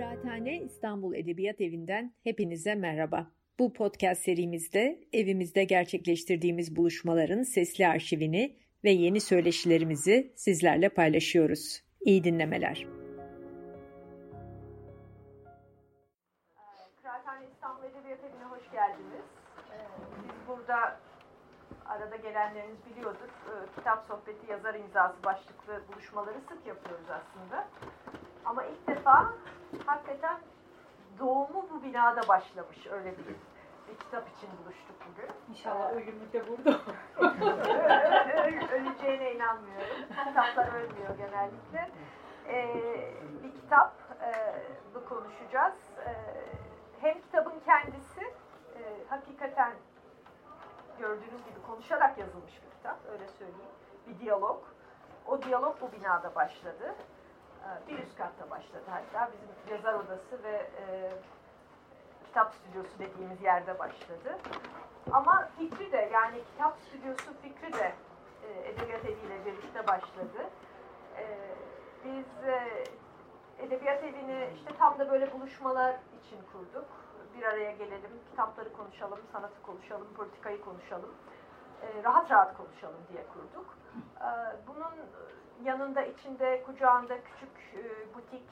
Kıraathane İstanbul Edebiyat Evi'nden hepinize merhaba. Bu podcast serimizde evimizde gerçekleştirdiğimiz buluşmaların sesli arşivini ve yeni söyleşilerimizi sizlerle paylaşıyoruz. İyi dinlemeler. Kıraathane İstanbul Edebiyat Evi'ne hoş geldiniz. Ee, biz burada arada gelenleriniz biliyordur. Ee, kitap sohbeti yazar imzası başlıklı buluşmaları sık yapıyoruz aslında. Ama ilk defa hakikaten doğumu bu binada başlamış öyle bir, bir kitap için buluştuk bugün. İnşallah ölümü de burada. Öleceğine inanmıyorum. Kitaplar ölmüyor genellikle. Ee, bir kitap e, bu konuşacağız. E, hem kitabın kendisi e, hakikaten gördüğünüz gibi konuşarak yazılmış bir kitap, öyle söyleyeyim. Bir diyalog. O diyalog bu binada başladı. Ee, bir üst katta başladı hatta. Bizim yazar odası ve e, kitap stüdyosu dediğimiz yerde başladı. Ama fikri de yani kitap stüdyosu fikri de e, Edebiyat Evi ile birlikte başladı. E, biz e, Edebiyat Evi'ni işte tam da böyle buluşmalar için kurduk. Bir araya gelelim, kitapları konuşalım, sanatı konuşalım, politikayı konuşalım. E, rahat rahat konuşalım diye kurduk. E, bunun yanında içinde kucağında küçük e, butik,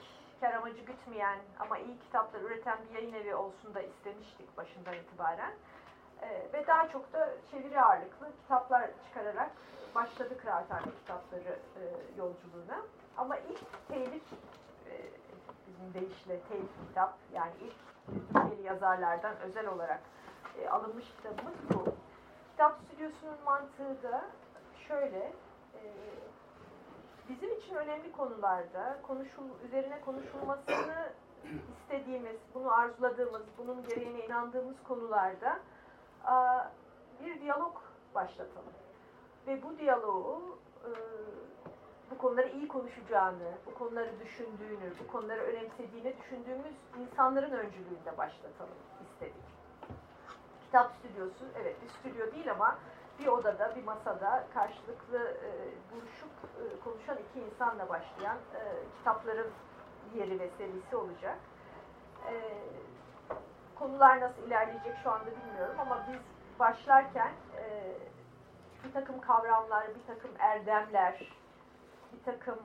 kar amacı gütmeyen ama iyi kitaplar üreten bir yayın evi olsun da istemiştik başından itibaren. E, ve daha çok da çeviri ağırlıklı kitaplar çıkararak başladı Kıraathane kitapları e, yolculuğuna. Ama ilk telif, e, bizim deyişle telif kitap, yani ilk Türkiye'li yazarlardan özel olarak e, alınmış kitabımız bu. Kitap stüdyosunun mantığı da şöyle, e, bizim için önemli konularda konuşul, üzerine konuşulmasını istediğimiz, bunu arzuladığımız, bunun gereğine inandığımız konularda bir diyalog başlatalım. Ve bu diyaloğu e, bu konuları iyi konuşacağını, bu konuları düşündüğünü, bu konuları önemsediğini düşündüğümüz insanların öncülüğünde başlatalım istedik. Kitap stüdyosu, evet bir stüdyo değil ama bir odada, bir masada karşılıklı e, buluşup e, konuşan iki insanla başlayan e, kitapların yeri ve serisi olacak. E, konular nasıl ilerleyecek şu anda bilmiyorum ama biz başlarken e, bir takım kavramlar, bir takım erdemler, bir takım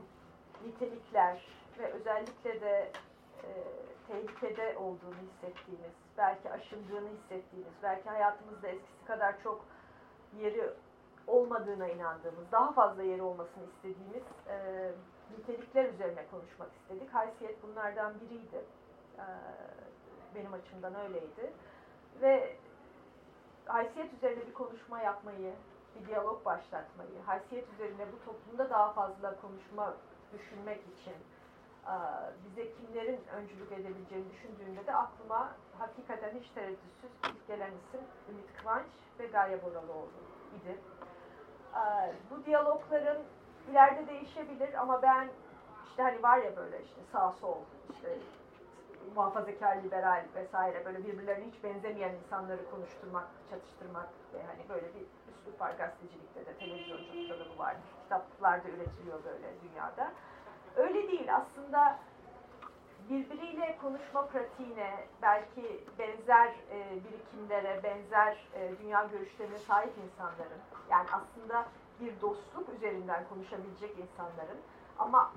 nitelikler ve özellikle de e, tehlikede olduğunu hissettiğimiz, belki aşındığını hissettiğimiz, belki hayatımızda eskisi kadar çok yeri olmadığına inandığımız, daha fazla yeri olmasını istediğimiz e, nitelikler üzerine konuşmak istedik. Haysiyet bunlardan biriydi. E, benim açımdan öyleydi. Ve haysiyet üzerine bir konuşma yapmayı, bir diyalog başlatmayı, haysiyet üzerine bu toplumda daha fazla konuşma, düşünmek için bize kimlerin öncülük edebileceğini düşündüğümde de aklıma hakikaten hiç tereddütsüz ilk gelen isim Ümit Kıvanç ve Gaye Boraloğlu idi. Ee, bu diyalogların ileride değişebilir ama ben işte hani var ya böyle işte sağ sol işte muhafazakar, liberal vesaire böyle birbirlerine hiç benzemeyen insanları konuşturmak, çatıştırmak ve hani böyle bir üslup var gazetecilikte de, televizyonculukta da bu var. Kitaplarda üretiliyor böyle dünyada. Öyle değil. Aslında birbiriyle konuşma pratiğine, belki benzer e, birikimlere, benzer e, dünya görüşlerine sahip insanların, yani aslında bir dostluk üzerinden konuşabilecek insanların ama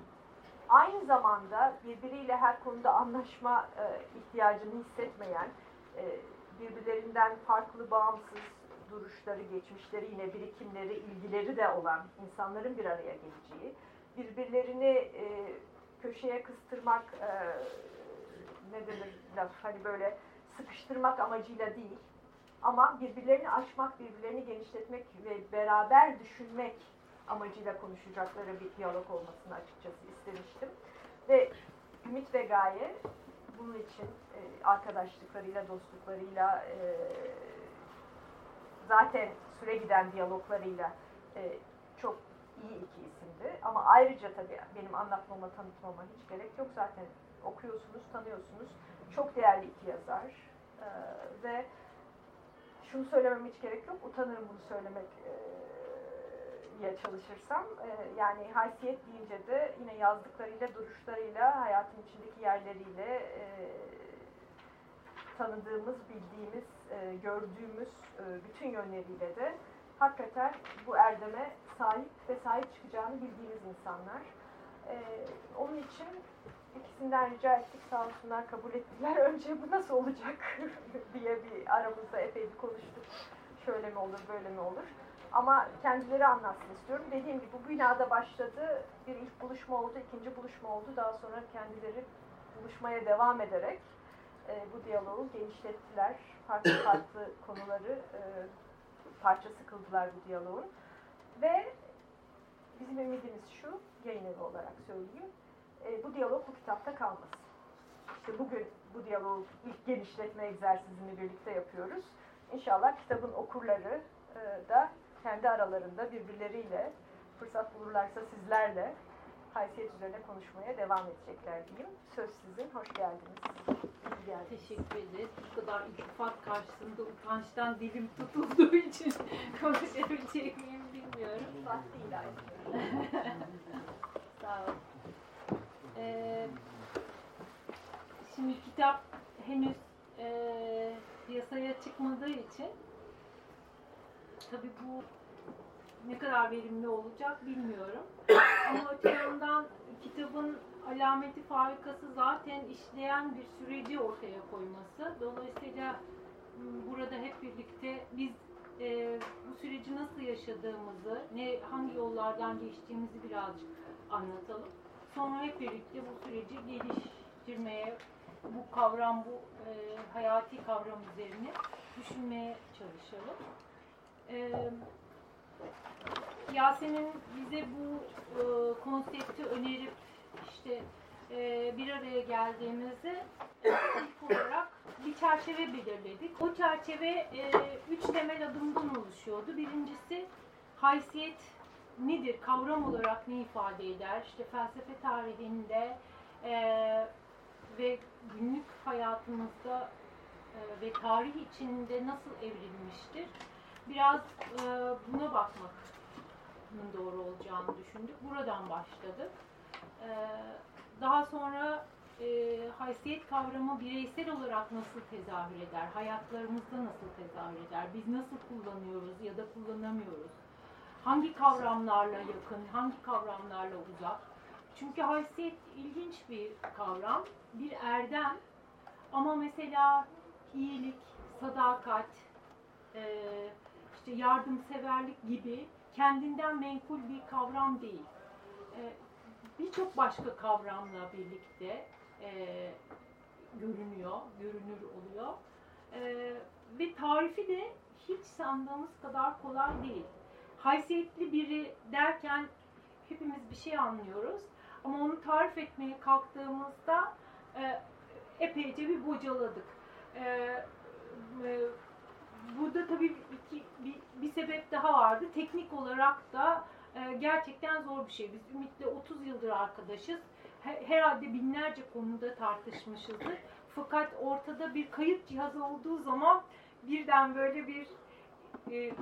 aynı zamanda birbiriyle her konuda anlaşma e, ihtiyacını hissetmeyen, e, birbirlerinden farklı, bağımsız duruşları, geçmişleri, yine birikimleri, ilgileri de olan insanların bir araya geleceği, birbirlerini e, köşeye kıstırmak e, ne denir laf hani böyle sıkıştırmak amacıyla değil ama birbirlerini açmak, birbirlerini genişletmek ve beraber düşünmek amacıyla konuşacakları bir diyalog olmasını açıkçası istemiştim. Ve Ümit ve Gaye bunun için e, arkadaşlıklarıyla, dostluklarıyla e, zaten süre giden diyaloglarıyla e, iyi iki isimdi. Ama ayrıca tabii benim anlatmama, tanıtmama hiç gerek yok. Zaten okuyorsunuz, tanıyorsunuz. Çok değerli iki yazar. Ee, ve şunu söylemem hiç gerek yok. Utanırım bunu söylemek e, diye çalışırsam e, yani haysiyet deyince de yine yazdıklarıyla, duruşlarıyla, hayatın içindeki yerleriyle e, tanıdığımız, bildiğimiz, e, gördüğümüz e, bütün yönleriyle de hakikaten bu erdeme sahip ve sahip çıkacağını bildiğimiz insanlar. E, onun için ikisinden rica ettik sağ olsunlar kabul ettiler. Önce bu nasıl olacak diye bir aramızda epey bir konuştuk. Şöyle mi olur, böyle mi olur? Ama kendileri anlatsın istiyorum. Dediğim gibi bu binada başladı. Bir ilk buluşma oldu, ikinci buluşma oldu. Daha sonra kendileri buluşmaya devam ederek e, bu diyaloğu genişlettiler. Farklı farklı konuları e, parçası kıldılar bu diyaloğun. Ve bizim ümidimiz şu, yayın evi olarak söyleyeyim. E, bu diyalog bu kitapta kalmasın. İşte bugün bu diyaloğu ilk genişletme egzersizini birlikte yapıyoruz. İnşallah kitabın okurları e, da kendi aralarında birbirleriyle fırsat bulurlarsa sizlerle haysiyet üzerine konuşmaya devam edecekler diyeyim. Söz sizin. Hoş geldiniz. İyi geldiniz. Teşekkür ederiz. Bu kadar iltifat karşısında utançtan dilim tutulduğu için konuşabilecek miyim bilmiyorum. Aynı. Sağ olun. Ee, şimdi kitap henüz e, piyasaya çıkmadığı için tabii bu ne kadar verimli olacak bilmiyorum. Ama öte yandan kitabın alameti farikası zaten işleyen bir süreci ortaya koyması. Dolayısıyla m, burada hep birlikte biz e, bu süreci nasıl yaşadığımızı, ne hangi yollardan geçtiğimizi birazcık anlatalım. Sonra hep birlikte bu süreci geliştirmeye, bu kavram, bu e, hayati kavram üzerine düşünmeye çalışalım. E, Yasemin bize bu e, konsepti önerip işte e, bir araya geldiğimizde ilk olarak bir çerçeve belirledik. O çerçeve e, üç temel adımdan oluşuyordu. Birincisi haysiyet nedir, kavram olarak ne ifade eder? İşte felsefe tarihinde e, ve günlük hayatımızda e, ve tarih içinde nasıl evrilmiştir? Biraz e, buna bakmak doğru olacağını düşündük. Buradan başladık. E, daha sonra e, haysiyet kavramı bireysel olarak nasıl tezahür eder? Hayatlarımızda nasıl tezahür eder? Biz nasıl kullanıyoruz ya da kullanamıyoruz? Hangi kavramlarla yakın, hangi kavramlarla uzak? Çünkü haysiyet ilginç bir kavram, bir erdem. Ama mesela iyilik, sadakat, e, işte yardımseverlik gibi kendinden menkul bir kavram değil. E, Birçok başka kavramla birlikte e, görünüyor, görünür oluyor. E, ve tarifi de hiç sandığımız kadar kolay değil. Haysiyetli biri derken hepimiz bir şey anlıyoruz. Ama onu tarif etmeye kalktığımızda e, epeyce bir bocaladık. E, e, burada tabii iki, bir, bir sebep daha vardı. Teknik olarak da e, gerçekten zor bir şey. Biz Ümit'le 30 yıldır arkadaşız. He, herhalde binlerce konuda tartışmışızdır. Fakat ortada bir kayıt cihazı olduğu zaman birden böyle bir e,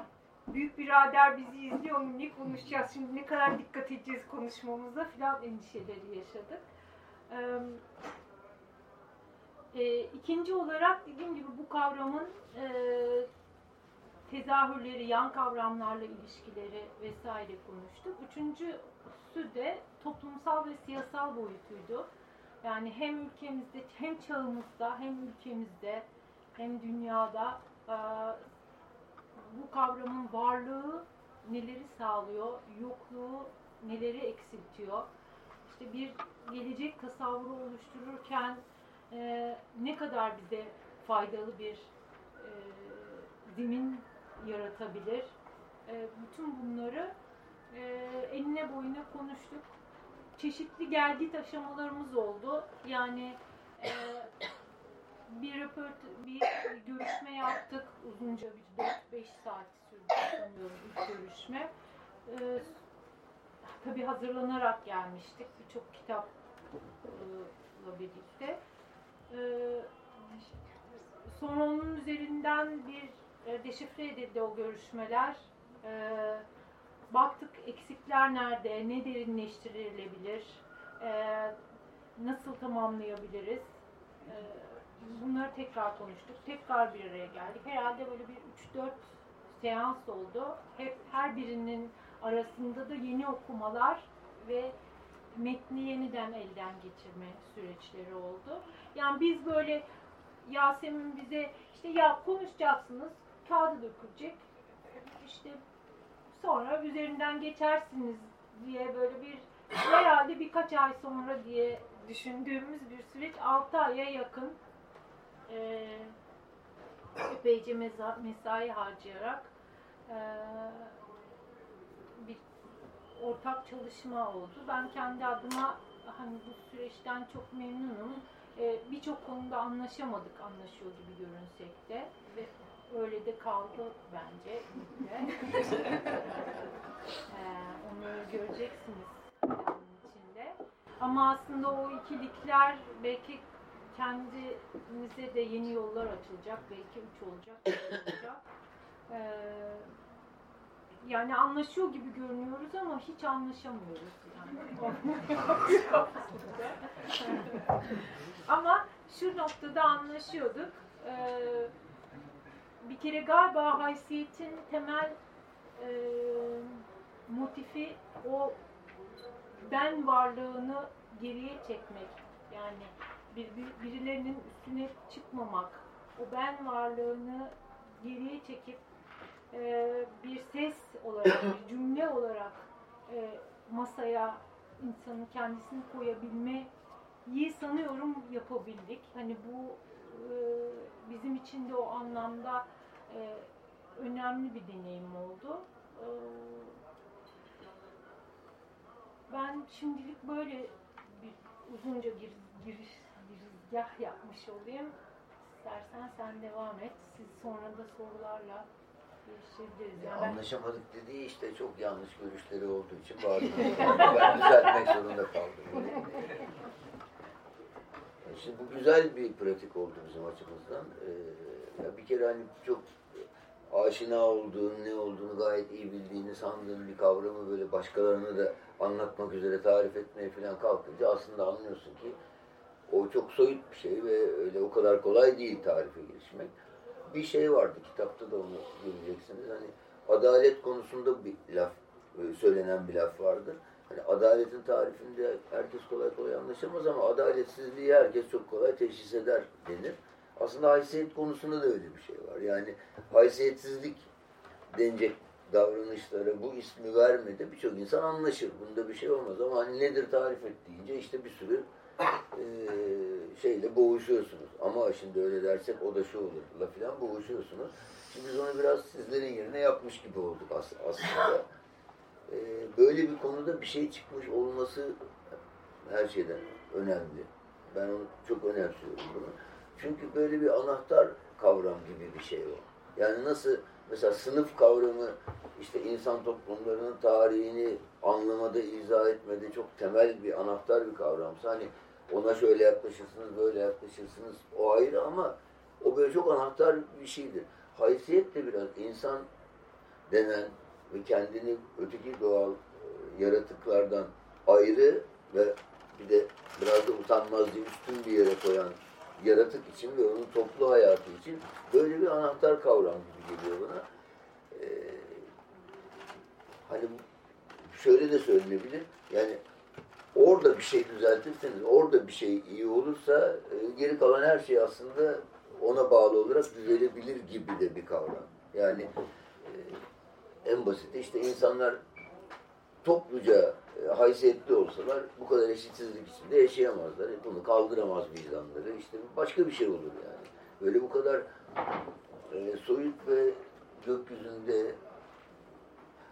büyük birader bizi izliyor mu ne konuşacağız şimdi ne kadar dikkat edeceğiz konuşmamıza filan endişeleri yaşadık. E, ikinci olarak dediğim gibi bu kavramın e, tezahürleri, yan kavramlarla ilişkileri vesaire konuştuk. Üçüncüsü de toplumsal ve siyasal boyutuydu. Yani hem ülkemizde hem çağımızda hem ülkemizde hem dünyada e, bu kavramın varlığı neleri sağlıyor, yokluğu neleri eksiltiyor. İşte bir gelecek tasavvuru oluştururken e, ne kadar bize faydalı bir e, zemin yaratabilir. E, bütün bunları e, enine boyuna konuştuk. Çeşitli gelgit aşamalarımız oldu. Yani e, bir röport, bir görüşme yaptık. Uzunca bir 4-5 saat sürdü sanıyorum ilk görüşme. Ee, tabii hazırlanarak gelmiştik. Birçok kitapla birlikte. Ee, sonra onun üzerinden bir e, deşifre edildi o görüşmeler. Ee, baktık eksikler nerede, ne derinleştirilebilir, e, nasıl tamamlayabiliriz. E, bunları tekrar konuştuk. Tekrar bir araya geldik. Herhalde böyle bir 3-4 seans oldu. Hep her birinin arasında da yeni okumalar ve metni yeniden elden geçirme süreçleri oldu. Yani biz böyle Yasemin bize işte ya konuşacaksınız, kağıda dökülecek, işte sonra üzerinden geçersiniz diye böyle bir herhalde birkaç ay sonra diye düşündüğümüz bir süreç 6 aya yakın e, epeyce meza, mesai harcayarak e, bir ortak çalışma oldu. Ben kendi adıma hani bu süreçten çok memnunum. E, Birçok konuda anlaşamadık anlaşıyor gibi görünsek de ve öyle de kaldı bence. e, onu göreceksiniz içinde. Ama aslında o ikilikler belki kendinize de yeni yollar açılacak. Belki üç olacak, olacak. Ee, yani anlaşıyor gibi görünüyoruz ama hiç anlaşamıyoruz. Yani. ama şu noktada anlaşıyorduk. Ee, bir kere galiba haysiyetin temel e, motifi o ben varlığını geriye çekmek. Yani bir, bir, birilerinin üstüne çıkmamak. O ben varlığını geriye çekip e, bir ses olarak, bir cümle olarak e, masaya insanın kendisini koyabilmeyi sanıyorum yapabildik. Hani bu e, bizim için de o anlamda e, önemli bir deneyim oldu. E, ben şimdilik böyle bir uzunca gir, giriş, girizgah yapmış olayım. İstersen sen devam et. Siz sonra da sorularla geliştirebiliriz. Yani Anlaşamadık dediği işte çok yanlış görüşleri olduğu için bağırdım. ben düzeltmek zorunda kaldım. Şimdi bu güzel bir pratik oldu bizim açımızdan. Ee, ya bir kere hani çok aşina olduğun, ne olduğunu gayet iyi bildiğini sandığın bir kavramı böyle başkalarına da anlatmak üzere tarif etmeye falan kalkınca aslında anlıyorsun ki o çok soyut bir şey ve öyle o kadar kolay değil tarife girişmek. Bir şey vardı kitapta da onu göreceksiniz. Hani adalet konusunda bir laf, e, söylenen bir laf vardır. Hani adaletin tarifinde herkes kolay kolay anlaşamaz ama adaletsizliği herkes çok kolay teşhis eder denir. Aslında haysiyet konusunda da öyle bir şey var. Yani haysiyetsizlik denecek davranışlara bu ismi vermedi birçok insan anlaşır. Bunda bir şey olmaz ama hani nedir tarif et deyince işte bir sürü e, şeyle boğuşuyorsunuz. Ama şimdi öyle dersek o da şu olur la filan boğuşuyorsunuz. Şimdi biz onu biraz sizlerin yerine yapmış gibi olduk as aslında. E, böyle bir konuda bir şey çıkmış olması her şeyden önemli. Ben onu çok önemsiyorum bunu. Çünkü böyle bir anahtar kavram gibi bir şey o. Yani nasıl mesela sınıf kavramı işte insan toplumlarının tarihini anlamada, izah etmede çok temel bir anahtar bir kavramsa hani ona şöyle yaklaşırsınız, böyle yaklaşırsınız o ayrı ama o böyle çok anahtar bir şeydir. Haysiyet de biraz insan denen ve kendini öteki doğal e, yaratıklardan ayrı ve bir de biraz da utanmazlığı üstün bir yere koyan yaratık için ve onun toplu hayatı için böyle bir anahtar kavram gibi geliyor bana. Ee, hani şöyle de söylenebilir. Yani orada bir şey düzeltirseniz, orada bir şey iyi olursa e, geri kalan her şey aslında ona bağlı olarak düzelebilir gibi de bir kavram. Yani e, en basiti işte insanlar topluca e, haysiyetli olsalar bu kadar eşitsizlik içinde yaşayamazlar. E, Bunu kaldıramaz vicdanları. İşte başka bir şey olur yani. Böyle bu kadar e, soyut ve gökyüzünde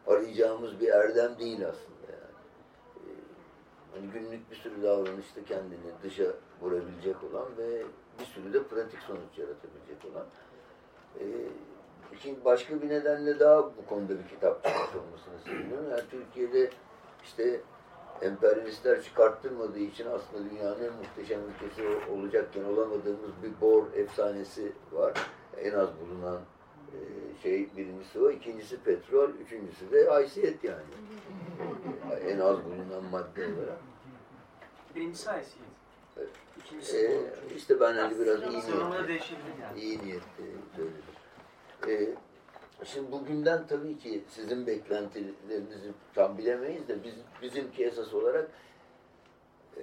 arayacağımız bir erdem değil aslında yani. E, hani günlük bir sürü davranışta kendini dışa vurabilecek olan ve bir sürü de pratik sonuç yaratabilecek olan. E, Şimdi başka bir nedenle daha bu konuda bir kitap çıkmış olmasını seviyorum. Yani Türkiye'de işte emperyalistler çıkarttırmadığı için aslında dünyanın en muhteşem ülkesi olacakken olamadığımız bir bor efsanesi var. En az bulunan Ee, şey birincisi o, ikincisi petrol, üçüncüsü de haysiyet yani. en az bulunan madde olarak. Birincisi haysiyet. Evet. İkincisi Ee, işte ben hani biraz iyi niyetli, iyi niyetli söyledim. Ee, şimdi bugünden tabii ki sizin beklentilerinizi tam bilemeyiz de biz, bizimki esas olarak e,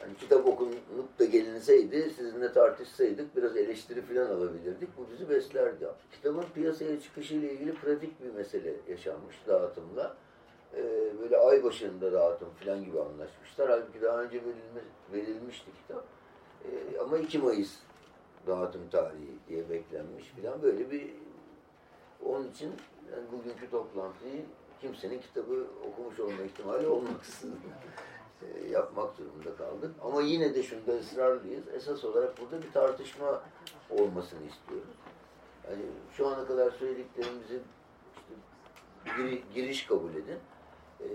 hani kitap okunup da gelinseydi, sizinle tartışsaydık biraz eleştiri falan alabilirdik. Bu bizi beslerdi. Kitabın piyasaya çıkışıyla ilgili pratik bir mesele yaşanmış dağıtımla. Ee, böyle ay başında dağıtım falan gibi anlaşmışlar. Halbuki daha önce verilme, verilmişti kitap. Ee, ama 2 Mayıs dağıtım tarihi diye beklenmiş falan böyle bir onun için yani bugünkü toplantıyı kimsenin kitabı okumuş olma ihtimali olmaksızın e, yapmak durumunda kaldık. Ama yine de şunda ısrarlıyız. Esas olarak burada bir tartışma olmasını istiyoruz. Yani şu ana kadar söylediklerimizi işte giri- giriş kabul edin. Ee,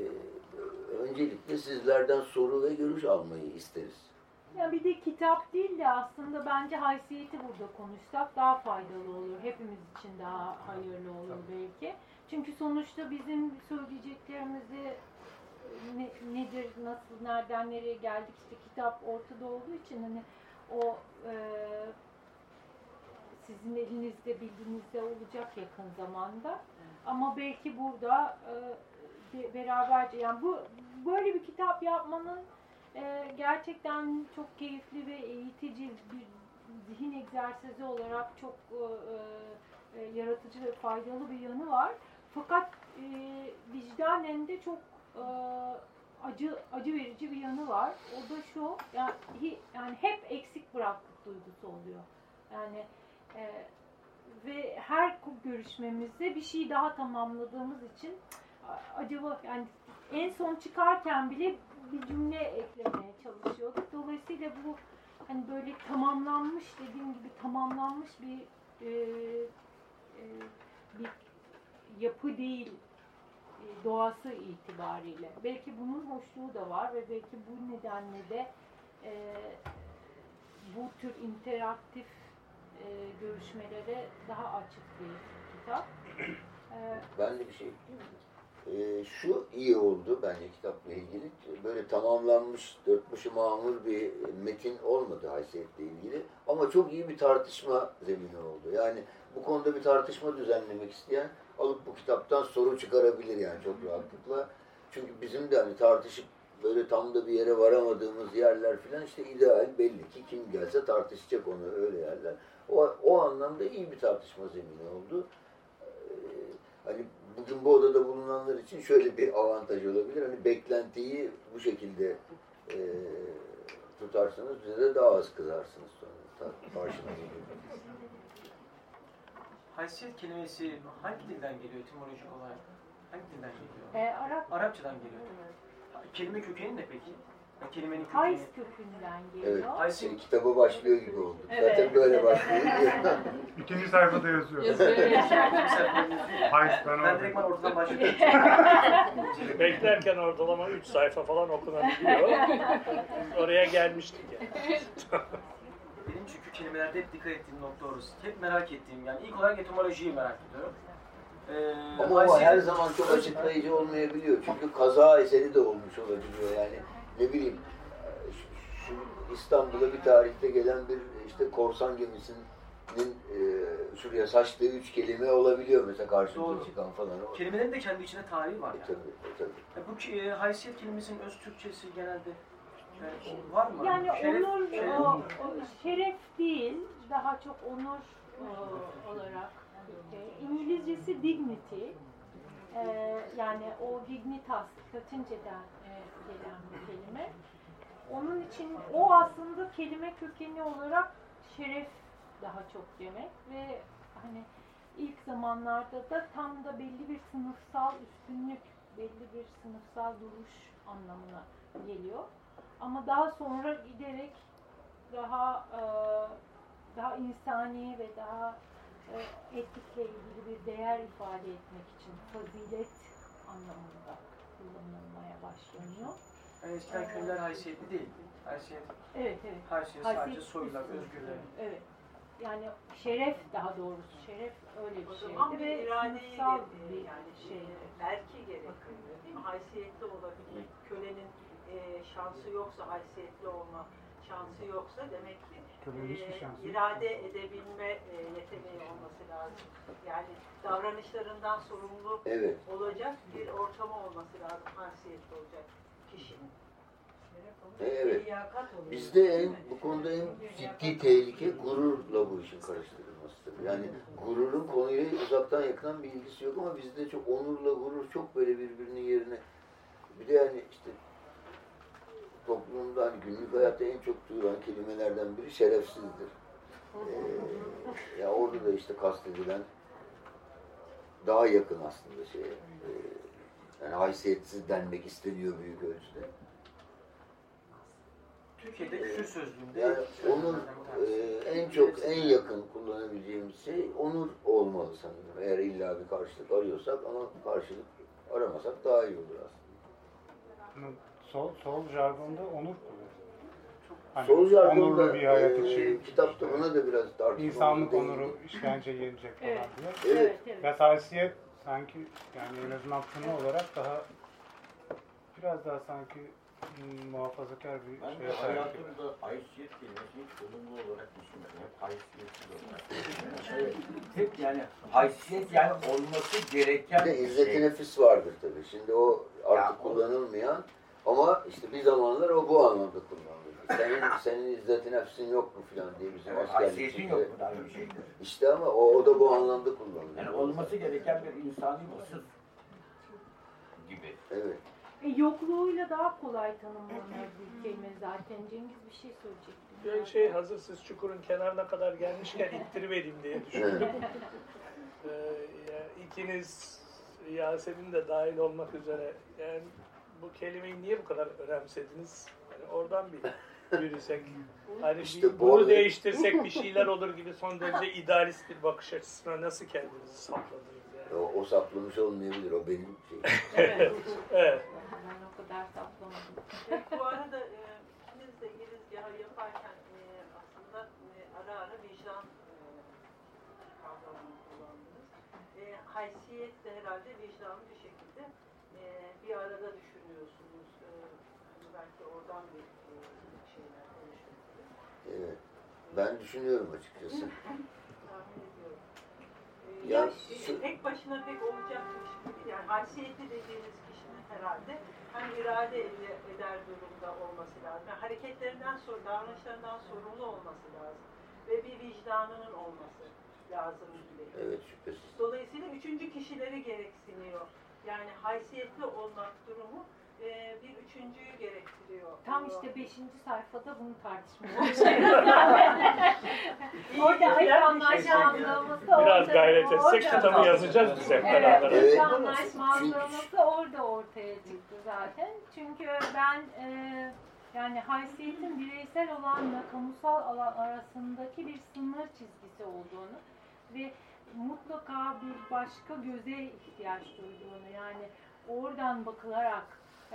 öncelikle sizlerden soru ve görüş almayı isteriz. Ya bir de kitap değil de aslında bence haysiyeti burada konuşsak daha faydalı olur. Hepimiz için daha hayırlı olur belki. Çünkü sonuçta bizim söyleyeceklerimizi e, ne, nedir, nasıl, nereden nereye geldik işte kitap ortada olduğu için hani o e, sizin elinizde bildiğinizde olacak yakın zamanda. Ama belki burada e, be- beraberce yani bu böyle bir kitap yapmanın e, gerçekten çok keyifli ve eğitici bir zihin egzersizi olarak çok e, e, yaratıcı ve faydalı bir yanı var. Fakat e, vicdanen de çok e, acı acı verici bir yanı var. O da şu yani, hi- yani hep eksik bıraktık duygusu oluyor. Yani e, ve her görüşmemizde bir şey daha tamamladığımız için acaba yani en son çıkarken bile bir cümle eklemeye çalışıyorduk. Dolayısıyla bu hani böyle tamamlanmış dediğim gibi tamamlanmış bir e, e, bir yapı değil e, doğası itibariyle. Belki bunun hoşluğu da var ve belki bu nedenle de e, bu tür interaktif e, görüşmelere daha açık bir kitap. E, Ben de bir şey ekleyeyim mi? Ee, şu iyi oldu bence kitapla ilgili. Böyle tamamlanmış, dört başı mamur bir metin olmadı haysiyetle ilgili. Ama çok iyi bir tartışma zemini oldu. Yani bu konuda bir tartışma düzenlemek isteyen alıp bu kitaptan soru çıkarabilir yani çok rahatlıkla. Çünkü bizim de hani tartışıp böyle tam da bir yere varamadığımız yerler falan işte ideal belli ki kim gelse tartışacak onu öyle yerler. O, o anlamda iyi bir tartışma zemini oldu. Ee, hani bugün bu odada bulunanlar için şöyle bir avantaj olabilir. Hani beklentiyi bu şekilde e, tutarsanız bize de daha az kızarsınız sonra. Karşına Haysiyet kelimesi hangi dilden geliyor etimolojik olarak? Hangi dilden geliyor? e, Arap Arapçadan geliyor. Kelime kökeni ne peki? Ya kelimenin kökeni. Hays kökünden geliyor. Evet. Şimdi kitaba başlıyor gibi oldu. Evet. Zaten böyle başlıyor. İkinci sayfada yazıyor. Hayır ben ben direkt oradayım. ortadan başlıyorum. Beklerken ortalama 3 sayfa falan okunabiliyor. Oraya gelmiştik yani. Benim çünkü kelimelerde hep dikkat ettiğim nokta orası. Hep merak ettiğim yani ilk olarak etimolojiyi merak ediyorum. Ee, Ama o her zaman çok açıklayıcı olmayabiliyor. Çünkü kaza eseri de olmuş olabiliyor yani. Ne bileyim şu- İstanbul'a bir tarihte gelen bir işte korsan gemisinin e, şuraya saçtığı üç kelime olabiliyor mesela karşımıza Doğru. çıkan falan. Kelimelerin de kendi içinde tarihi var e, yani. tabii, e, tabii. Ya bu e, haysiyet kelimesinin öz Türkçesi genelde yani var mı? Yani Şeref- onur, şeref- o, o şeref değil, daha çok onur o, olarak. e, İngilizcesi dignity. E, yani o dignitas, Latinceden e, gelen bir kelime. Onun için o aslında kelime kökeni olarak şeref daha çok demek ve hani ilk zamanlarda da tam da belli bir sınıfsal üstünlük, belli bir sınıfsal duruş anlamına geliyor. Ama daha sonra giderek daha e, daha insani ve daha e, etikle ilgili bir değer ifade etmek için fazilet anlamında kullanılmaya başlanıyor. Yani eskiden köylüler haysiyetli değildi. Haysiyet, Evet, evet. haysiyet Haysiyet sadece soylular, özgürler. Evet. yani şeref daha doğrusu şeref öyle bir O zaman bir ve iradeyi sınıfsal de, bir yani şey. şey, belki gerekiyor değil mi? Haysiyetli olabilir. Kölenin e, şansı yoksa, haysiyetli olma şansı yoksa demek ki e, şansı yok. irade edebilme e, yeteneği olması lazım. Yani davranışlarından sorumlu Evet. olacak bir ortamı olması lazım. Haysiyetli olacak kişinin. E, Evet. Bizde en, bu konuda en ciddi tehlike gururla bu işin karıştırılmasıdır. Yani gururun konuyla uzaktan yakından bir ilgisi yok ama bizde çok onurla gurur çok böyle birbirinin yerine. Bir de yani işte toplumda hani günlük hayatta en çok duyulan kelimelerden biri şerefsizdir. Ee, ya orada da işte kastedilen daha yakın aslında şeye. Ee, yani haysiyetsiz denmek isteniyor büyük ölçüde. Türkiye'de küfür sözlüğünde Yani onur e, en çok en yakın kullanabileceğimiz şey onur olmalı sanırım. Eğer illa bir karşılık arıyorsak ama karşılık aramasak daha iyi olur aslında. Sol, sol jargonda onur kullanıyor. Hani Sol onurlu bir hayat e, için. kitapta ona da biraz tartışmamız İnsanlık onuru işkence yenecek falan Evet. diye. Evet. Evet, evet. Ve haysiyet sanki yani en azından tını olarak daha biraz daha sanki hmm, muhafazakar bir Ben de şeye sahip gibi. hayatımda haysiyet kelimesini hiç olumlu olarak düşünmedim. Hep haysiyetsiz olarak düşünüyorum. Hep yani haysiyet yani olması gereken Bir de bir izzet-i şey. nefis vardır tabii. Şimdi o artık Ya o- kullanılmayan ama işte bir zamanlar o bu anlamda kullanılır. Senin, senin izzet-i nefsin yok mu filan diye bizim Evet, askerlik yok mu aynı şeydir. İşte ama o, o da bu anlamda kullanılıyor. Yani olması gereken bir insani vasıf gibi. Evet. E, yokluğuyla daha kolay tanımlanır bir kelime zaten. Cengiz bir şey söyleyecekti. Bir şey hazır siz çukurun kenarına kadar gelmişken ittirivereyim diye düşündüm. Ee, ya ikiniz Yasemin de dahil olmak üzere yani bu kelimeyi niye bu kadar önemsediniz? Yani oradan bir yürüsek. Hani İşte bir- bu bunu arada- değiştirsek bir şeyler olur gibi son derece idealist bir bakış açısına nasıl kendinizi sapladınız yani? O, o saplamış olmayabilir. O benim şeyim. Evet. Evet. Ben o kadar saplamadım. Evet, bu arada e, ikiniz de girizgahı yaparken e, aslında e, ara ara vicdan e, kavramını kullandınız. E, haysiyet de herhalde vicdanlı bir şekilde e, bir arada düşünüyorsunuz. E, hani belki oradan bir e, şeyler konuşabiliriz. Evet. Ben düşünüyorum açıkçası. Tahmin ediyorum. E, Ya ya, şu- tek başına pek olacakmış gibi. Yani haysiyetli dediğiniz kişinin herhalde hem irade ede- eder durumda olması lazım. Yani hareketlerinden sonra, davranışlarından sorumlu olması lazım. Ve bir vicdanının olması lazım gibi. Evet şüphesiz. Dolayısıyla üçüncü kişileri gereksiniyor. Yani haysiyetli olmak durumu e, bir üçüncüyü gerektiriyor. Tam işte 5. sayfada bunu tartışmaya başlıyoruz. orada ayıp anlaşmazlığımızı Biraz orada- gayret etsek kitabı yazacağız biz hep beraber. Evet. ayıp anlaşmazlığımız da orada ortaya çıktı zaten. Çünkü ben e, yani haysiyetin bireysel olanla kamusal alan arasındaki bir sınır çizgisi olduğunu ve mutlaka bir başka göze ihtiyaç duyduğunu yani oradan bakılarak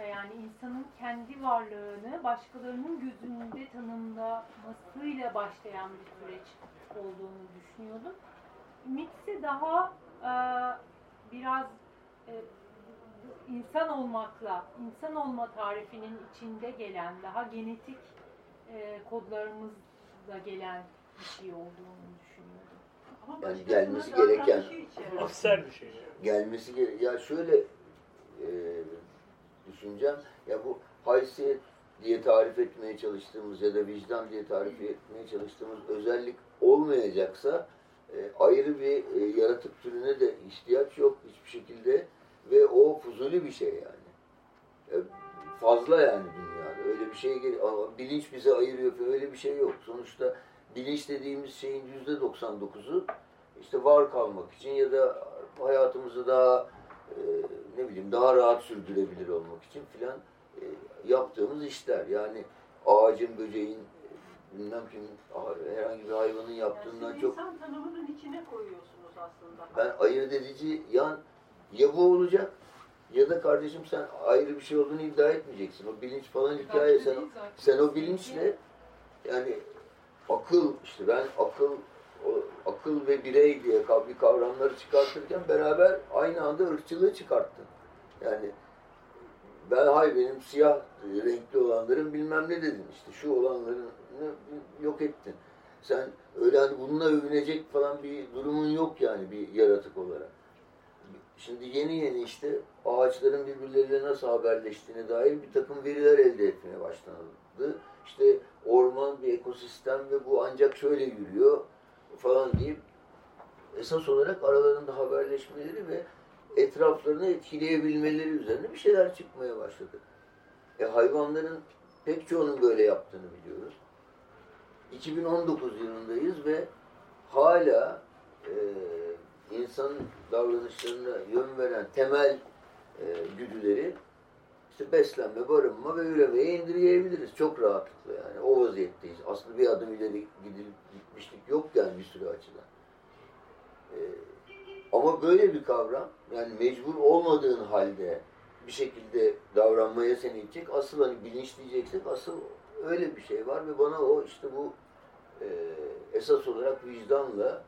yani insanın kendi varlığını başkalarının gözünde tanımlamasıyla başlayan bir süreç olduğunu düşünüyordum. Mitsi daha e, biraz e, insan olmakla, insan olma tarifinin içinde gelen, daha genetik e, kodlarımızla gelen bir şey olduğunu düşünüyordum. Ama Yani gelmesi gereken-. Afser bir şey. Gelmesi gere Ya şöyle e, düşüneceğim. Ya bu haysiyet diye tarif etmeye çalıştığımız ya da vicdan diye tarif etmeye çalıştığımız özellik olmayacaksa e, ayrı bir e, yaratık türüne de ihtiyaç yok hiçbir şekilde ve o fuzuli bir şey yani. E, fazla yani dünyada. Öyle bir şey bilinç bizi ayırıyor öyle bir şey yok. Sonuçta bilinç dediğimiz şeyin yüzde 99'u işte var kalmak için ya da hayatımızı daha e, ne bileyim daha rahat sürdürebilir olmak için filan e, yaptığımız işler. Yani ağacın, böceğin, bilmem kim, herhangi bir hayvanın Yani yaptığından siz çok insan tanımının içine koyuyorsunuz aslında. ben ayırt edici yan ya bu olacak ya da kardeşim sen ayrı bir şey olduğunu iddia etmeyeceksin. O bilinç falan hikaye sen, sen o bilinçle yani akıl işte ben akıl akıl ve birey diye bir kavramları çıkartırken beraber aynı anda ırkçılığı çıkarttın. Yani ben hay benim siyah renkli olanların bilmem ne dedin işte şu olanların yok ettin. Sen öyle hani bununla övünecek falan bir durumun yok yani bir yaratık olarak. Şimdi yeni yeni işte ağaçların birbirleriyle nasıl haberleştiğine dair bir takım veriler elde etmeye başlandı. İşte orman bir ekosistem ve bu ancak şöyle yürüyor falan deyip esas olarak aralarında haberleşmeleri ve etraflarını etkileyebilmeleri üzerine bir şeyler çıkmaya başladı. E hayvanların pek çoğunun böyle yaptığını biliyoruz. 2019 yılındayız ve hala e, insan davranışlarına yön veren temel e, güdüleri işte beslenme, barınma ve üremeye indirgeyebiliriz. Çok rahatlıkla yani. O vaziyetteyiz. Aslında bir adım ileri gidip gitmişlik yok yani bir sürü açıdan. Ee, ama böyle bir kavram yani mecbur olmadığın halde bir şekilde davranmaya seni itecek. Asıl hani bilinçleyeceksek asıl öyle bir şey var ve bana o işte bu e, esas olarak vicdanla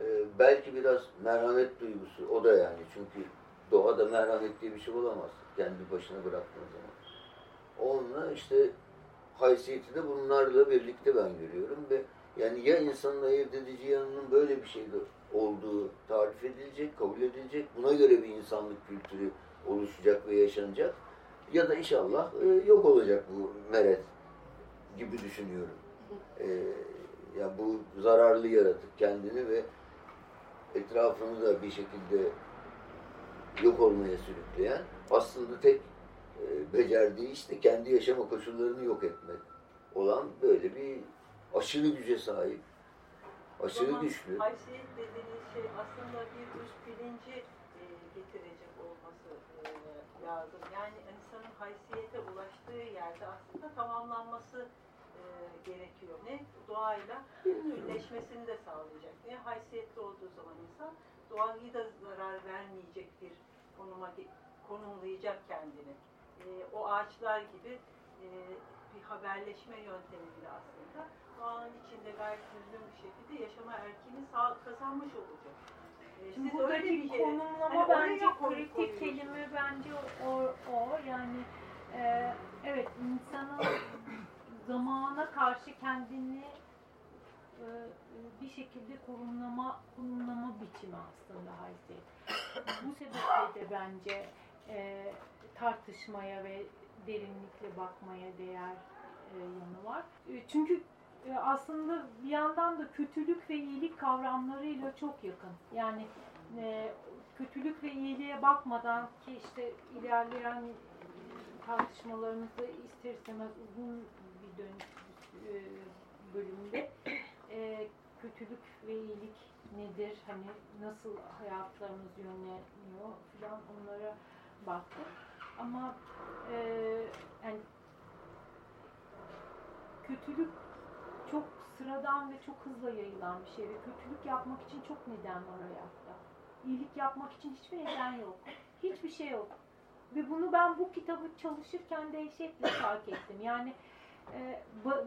e, belki biraz merhamet duygusu o da yani çünkü doğada merhamet diye bir şey olamaz kendi başına bıraktığın zaman. Onunla işte haysiyeti de bunlarla birlikte ben görüyorum ve yani ya insanın ayırt edici yanının böyle bir şeyde olduğu tarif edilecek, kabul edilecek, buna göre bir insanlık kültürü oluşacak ve yaşanacak ya da inşallah e, yok olacak bu meret gibi düşünüyorum. E, yani bu zararlı yaratık kendini ve etrafını da bir şekilde yok olmaya sürükleyen aslında tek e, becerdiği işte kendi yaşama koşullarını yok etmek olan böyle bir aşırı güce sahip, aşırı Zaman, güçlü. Haysiyet dediğiniz şey aslında bir üst bilinci e, getirecek olması e, lazım. Yani insanın haysiyete ulaştığı yerde aslında tamamlanması e, gerekiyor. Ne? Doğayla bütünleşmesini de sağlayacak. Ne? Haysiyetli olduğu zaman insan doğayı da zarar vermeyecek bir konuma konumlayacak kendini. E, o ağaçlar gibi e, bir haberleşme yöntemiyle aslında doğanın içinde gayet düzgün bir şekilde yaşama erkini sağ, kazanmış olacak. E, Şimdi buradaki şey, konumlama hani bence kritik kelime bence o, o yani e, evet insanın zamana karşı kendini e, bir şekilde konumlama konumlama biçimi aslında haysiyet. Bu sebeple de bence e, tartışmaya ve derinlikle bakmaya değer e, yanı var. E, çünkü e, aslında bir yandan da kötülük ve iyilik kavramlarıyla çok yakın. Yani e, kötülük ve iyiliğe bakmadan ki işte ilerleyen tartışmalarımızda ister istemez uzun bir dönüş e, bölümde e, kötülük ve iyilik nedir, hani nasıl hayatlarımız yönleniyor falan onlara baktık. Ama e, yani kötülük çok sıradan ve çok hızlı yayılan bir şey ve kötülük yapmak için çok neden var hayatta. İyilik yapmak için hiçbir neden yok. Hiçbir şey yok. Ve bunu ben bu kitabı çalışırken dehşetle fark ettim. Yani e,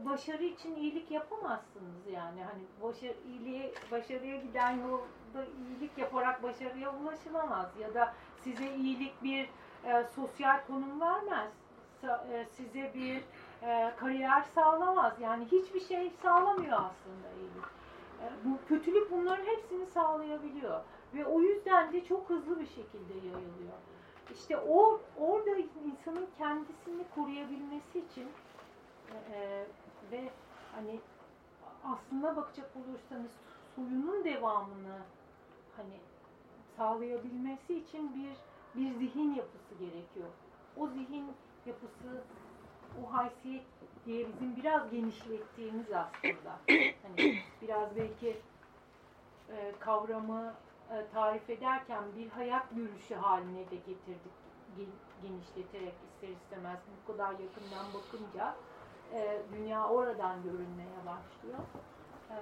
başarı için iyilik yapamazsınız yani. Hani başarı, iyiliğe, başarıya giden yolda iyilik yaparak başarıya ulaşılamaz. Ya da size iyilik bir e, sosyal konum vermez. Sa, e, size bir e, kariyer sağlamaz. Yani hiçbir şey sağlamıyor aslında iyilik. E, bu kötülük bunların hepsini sağlayabiliyor. Ve o yüzden de çok hızlı bir şekilde yayılıyor. İşte o orada insanın kendisini koruyabilmesi için e, ve hani aslında bakacak olursanız suyunun devamını hani sağlayabilmesi için bir bir zihin yapısı gerekiyor. O zihin yapısı o haysiyet diye bizim biraz genişlettiğimiz aslında. Hani biraz belki e, kavramı e, tarif ederken bir hayat görüşü haline de getirdik genişleterek ister istemez bu kadar yakından bakınca e, dünya oradan görünmeye başlıyor. E,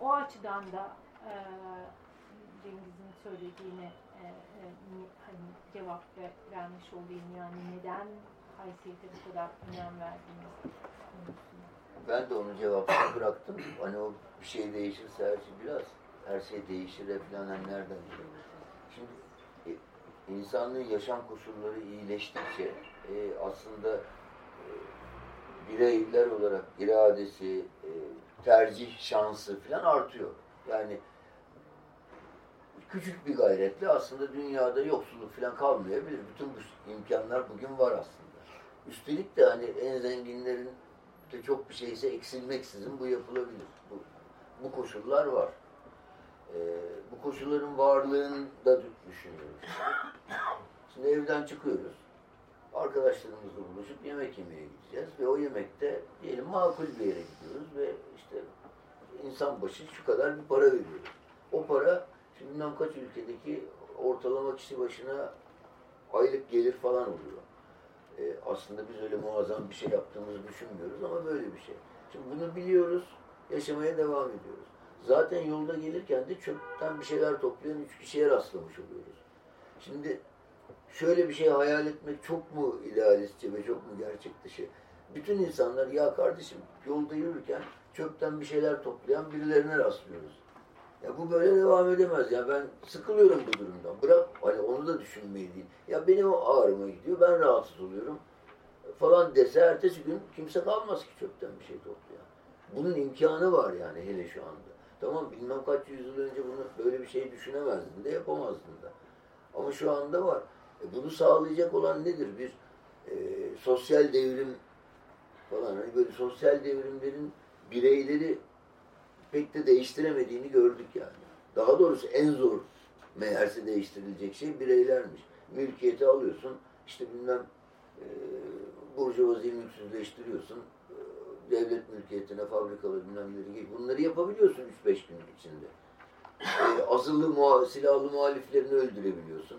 o açıdan da e, söylediğine e, e, hani cevap ver, vermiş olayım yani neden haysiyete bu kadar önem verdiğiniz ben de onu cevapsız bıraktım. Hani o bir şey değişirse her şey biraz her şey değişir falan hani nereden biliyor. Şimdi e, insanlığın yaşam koşulları iyileştikçe e, aslında e, bireyler olarak iradesi, e, tercih şansı falan artıyor. Yani küçük bir gayretle aslında dünyada yoksulluk falan kalmayabilir. Bütün bu imkanlar bugün var aslında. Üstelik de hani en zenginlerin de çok bir şeyse eksilmeksizin bu yapılabilir. Bu, bu koşullar var. Ee, bu koşulların varlığını da düşünüyoruz. Şimdi evden çıkıyoruz. Arkadaşlarımızla buluşup yemek yemeye gideceğiz ve o yemekte diyelim makul bir yere gidiyoruz ve işte insan başı şu kadar bir para veriyoruz. O para şimdi bilmem kaç ülkedeki ortalama kişi başına aylık gelir falan oluyor. Ee, aslında biz öyle muazzam bir şey yaptığımızı düşünmüyoruz ama böyle bir şey. Şimdi bunu biliyoruz, yaşamaya devam ediyoruz. Zaten yolda gelirken de çöpten bir şeyler toplayan üç kişiye rastlamış oluyoruz. Şimdi şöyle bir şey hayal etmek çok mu idealistçe ve çok mu gerçek dışı? Bütün insanlar ya kardeşim yolda yürürken çöpten bir şeyler toplayan birilerine rastlıyoruz. Ya bu böyle devam edemez. Ya ben sıkılıyorum bu durumdan. Bırak hani onu da düşünmeyi değil. Ya benim ağrıma gidiyor. Ben rahatsız oluyorum. Falan dese ertesi gün kimse kalmaz ki çöpten bir şey toplayan. Bunun imkanı var yani hele şu anda. Tamam bilmem kaç yüzyıl önce bunu böyle bir şey düşünemezdin de yapamazdın da. Ama şu anda var. E bunu sağlayacak olan nedir? Bir e, sosyal devrim falan. Hani böyle sosyal devrimlerin bireyleri pek de değiştiremediğini gördük yani. Daha doğrusu en zor meğerse değiştirilecek şey bireylermiş. Mülkiyeti alıyorsun, işte bilmem e, burjuvaziyi mülksüzleştiriyorsun, e, devlet mülkiyetine, fabrikaları bilmem neleri bunları yapabiliyorsun 3-5 gün içinde. E, azılı, muha silahlı muhaliflerini öldürebiliyorsun.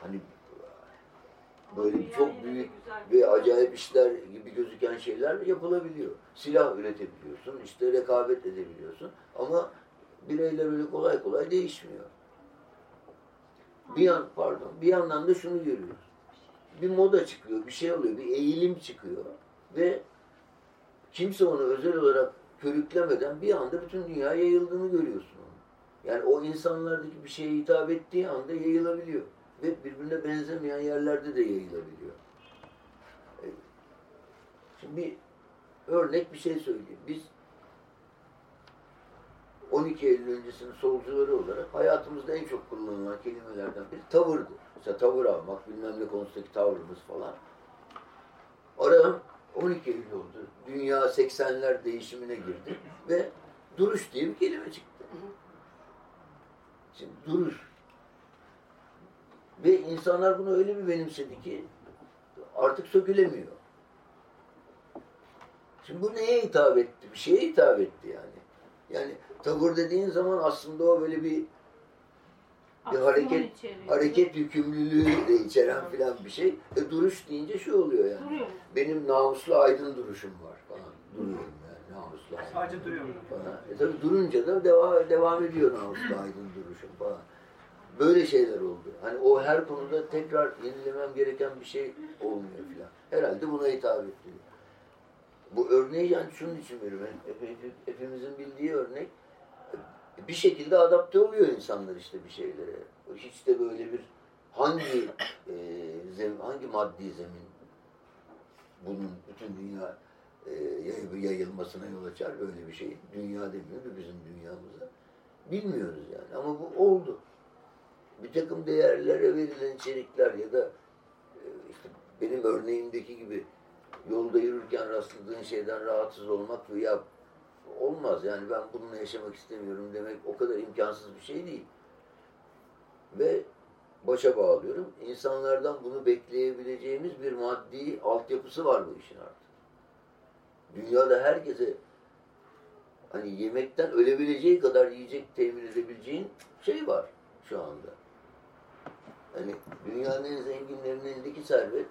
Hani böyle çok büyük ve acayip işler gibi gözüken şeyler yapılabiliyor. Silah üretebiliyorsun, işte rekabet edebiliyorsun ama bireyler öyle kolay kolay değişmiyor. Bir yan, pardon, bir yandan da şunu görüyoruz. Bir moda çıkıyor, bir şey oluyor, bir eğilim çıkıyor ve kimse onu özel olarak körüklemeden bir anda bütün dünyaya yayıldığını görüyorsun. Yani o insanlardaki bir şeye hitap ettiği anda yayılabiliyor ve birbirine benzemeyen yerlerde de yayılabiliyor. E, şimdi bir örnek bir şey söyleyeyim. Biz 12 Eylül öncesinin solcuları olarak hayatımızda en çok kullanılan kelimelerden biri tavırdı. Mesela tavır almak, bilmem ne konusundaki tavrımız falan. Aradan 12 Eylül oldu. Dünya 80'ler değişimine girdi ve duruş diye bir kelime çıktı. Şimdi duruş. Ve insanlar bunu öyle bir benimsedi ki artık sökülemiyor. Şimdi bu neye hitap etti? Bir şeye hitap etti yani. Yani tavır dediğin zaman aslında o böyle bir bir hareket içeriyor. hareket yükümlülüğü de içeren filan bir şey. E, duruş deyince şu oluyor yani. Duruyor. Benim namuslu aydın duruşum var falan. Duruyorum yani namuslu aydın. Sadece duruyorum. Falan. E tabi durunca da devam, devam ediyor namuslu aydın duruşum falan. Böyle şeyler oldu. Hani o her konuda tekrar yenilemem gereken bir şey olmuyor filan. Herhalde buna hitap etti. Bu örneği yani şunun için veriyorum. Yani hepimizin bildiği örnek bir şekilde adapte oluyor insanlar işte bir şeylere. Hiç de böyle bir hangi e, zemin, hangi maddi zemin bunun bütün dünya e, yayılmasına yol açar böyle bir şey. Dünya demiyor bizim dünyamıza. Bilmiyoruz yani ama bu oldu. Bir takım değerlere verilen içerikler ya da e, işte benim örneğimdeki gibi yolda yürürken rastladığın şeyden rahatsız olmak veya olmaz. Yani ben bununla yaşamak istemiyorum demek o kadar imkansız bir şey değil. Ve başa bağlıyorum. İnsanlardan bunu bekleyebileceğimiz bir maddi altyapısı var bu işin artık. Dünyada herkese hani yemekten ölebileceği kadar yiyecek temin edebileceğin şey var şu anda. Hani dünyanın en zenginlerinin elindeki servet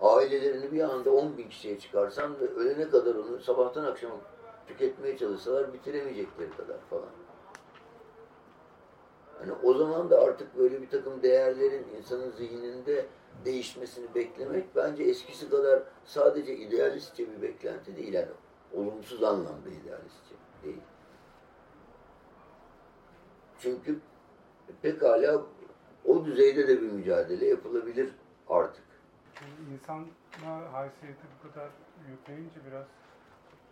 ailelerini bir anda 10 bin kişiye çıkarsan ve ölene kadar onu sabahtan akşama tüketmeye çalışsalar bitiremeyecekleri kadar falan. Hani o zaman da artık böyle bir takım değerlerin insanın zihninde değişmesini beklemek bence eskisi kadar sadece idealistçe bir beklenti değil. Yani olumsuz anlamda idealistçe değil. Çünkü pekala o düzeyde de bir mücadele yapılabilir artık. Yani insana haysiyeti bu kadar yükleyince biraz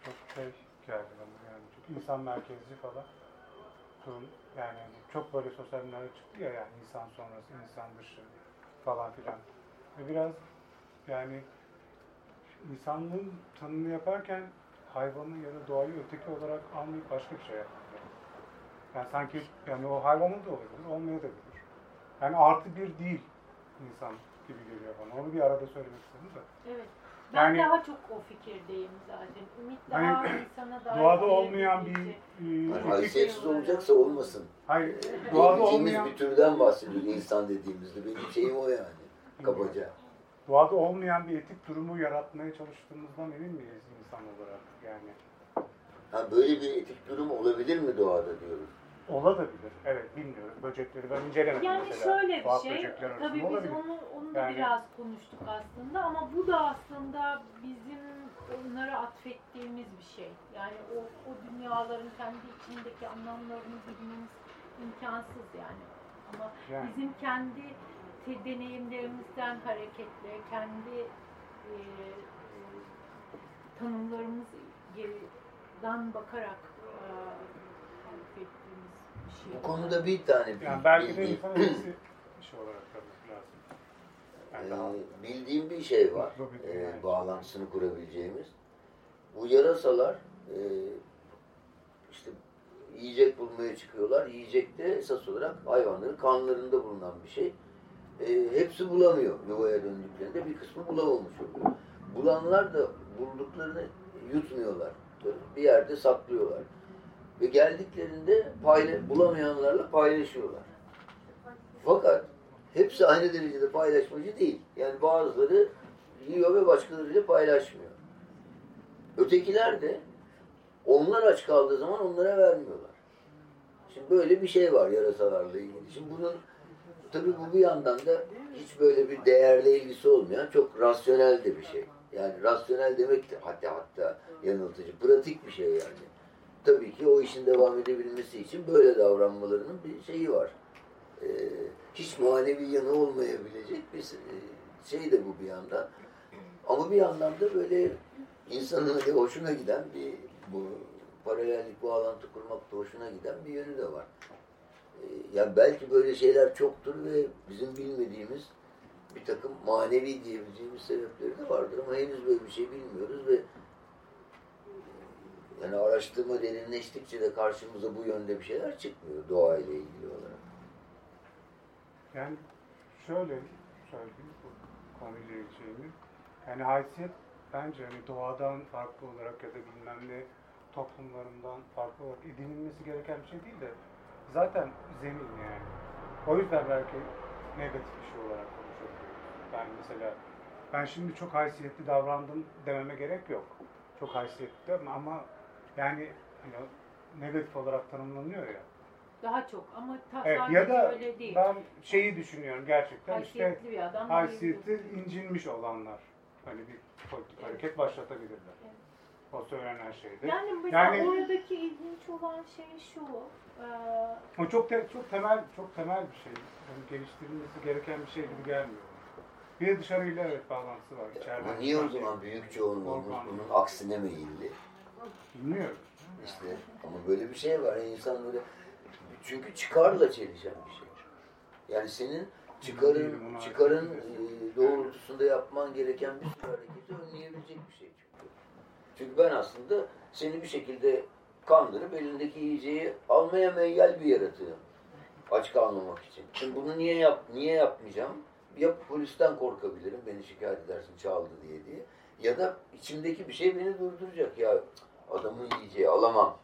çok şey geldi bana yani çok insan merkezci falan durum yani çok böyle sosyal medyada çıktı ya yani insan sonrası insan dışı falan filan ve biraz yani insanlığın tanımını yaparken hayvanı ya da doğayı öteki olarak almayıp başka bir şey yapmak. Yani sanki yani o hayvanın da olabilir, olmayabilir. Yani artı bir değil insan gibi geliyor bana. Onu bir arada söylemek istedim de. Evet. Ben Yani- daha çok o fikirdeyim zaten. Ümit daha Hani insana daha Doğada olmayan bir e, Yani etik- haysiyetsiz olacaksa olmasın. hayır, doğada Diyebileceğimiz olmayan bir türden bahsediyoruz insan dediğimizde. Benim şeyim o yani. Kabaca. doğada olmayan bir etik durumu yaratmaya çalıştığımızdan emin miyiz insan olarak yani? Ha, böyle bir etik durum olabilir mi doğada diyoruz. Olabilir. Evet bilmiyorum. Böcekleri ben incelemedim Yani mesela. şöyle bir Tuhaf şey, böcekler arasında tabii biz olabilir. onu, onu da Yani- biraz konuştuk aslında ama bu da aslında bizim onlara atfettiğimiz bir şey. Yani o, o dünyaların kendi içindeki anlamlarını bilmemiz imkansız yani. Ama Yani. bizim kendi te- deneyimlerimizden hareketle, kendi e, e, tanımlarımız geriden bakarak e, şey. Bu konuda bir tane Yani belki de insan etkisi şey olarak tabii lazım. Yani daha e, bildiğim bir şey var. Bir E, bağlantısını kurabileceğimiz. Bu yarasalar e, işte yiyecek bulmaya çıkıyorlar. Yiyecek de esas olarak hayvanların kanlarında bulunan bir şey. E, hepsi bulamıyor yuvaya döndüklerinde. Bir kısmı bulamamış oluyor. Bulanlar da bulduklarını yutmuyorlar. Bir yerde saklıyorlar. Ve geldiklerinde payla, bulamayanlarla paylaşıyorlar. Fakat hepsi aynı derecede paylaşmacı değil. Yani bazıları yiyor ve başkalarıyla paylaşmıyor. Ötekiler de onlar aç kaldığı zaman onlara vermiyorlar. Şimdi böyle bir şey var yarasalarla ilgili. Şimdi bunun tabii bu bir yandan da hiç böyle bir değerle ilgisi olmayan çok rasyonel de bir şey. Yani rasyonel demek de hatta hatta yanıltıcı, pratik bir şey yani. Tabii ki o işin devam edebilmesi için böyle davranmalarının bir şeyi var. Ee, hiç manevi yanı olmayabilecek bir e, şey de bu bir yandan. Ama bir yandan da böyle insanın öyle hoşuna giden bir bu paralellik bağlantı kurmak da hoşuna giden bir yönü de var. Ee, yani belki böyle şeyler çoktur ve bizim bilmediğimiz bir takım manevi diyebileceğimiz sebepleri de vardır ama henüz böyle bir şey bilmiyoruz ve yani araştırma derinleştikçe de karşımıza bu yönde bir şeyler çıkmıyor doğayla ilgili olarak. Yani şöyle söyleyeyim bu konuyla ilgili. Yani haysiyet bence hani doğadan farklı olarak ya da bilmem ne toplumlarından farklı olarak edinilmesi gereken bir şey değil de zaten zemin yani. O yüzden belki negatif bir şey olarak konuşabiliyoruz. Ben mesela ben şimdi çok haysiyetli davrandım dememe gerek yok. Çok haysiyetli ama yani hani negatif olarak tanımlanıyor ya. Daha çok ama ta Evet, sadece ya da öyle değil. ben şeyi düşünüyorum gerçekten işte Haysiyetli bir adam. haysiyeti incinmiş olanlar hani bir politik hareket başlatabilirler. O söylenen şeyde. Yani mesela Yani- oradaki ilginç olan şey şu. eee, O çok te- çok temel çok temel bir şey. Yani geliştirilmesi gereken bir şey gibi gelmiyor. Bir de dışarıyla evet bağlantısı var. İçeriden Ama niye o sanki- zaman büyük çoğunluğumuz bunun aksine meyilli? Bilmiyorum. İşte ama böyle bir şey var. Yani insan böyle çünkü çıkarla çelişen bir şey. Yani senin çıkarın çıkarın hakim e, doğrultusunda yapman gereken bir sürü hareketi önleyebilecek bir şey çünkü. Çünkü ben aslında seni bir şekilde kandırıp elindeki yiyeceği almaya meyyal bir yaratığım. Aç kalmamak için. Şimdi bunu niye yap niye yapmayacağım? Ya polisten korkabilirim, beni şikayet edersin çaldı diye diye. Ya da içimdeki bir şey beni durduracak. Ya adamın yiyeceği alamam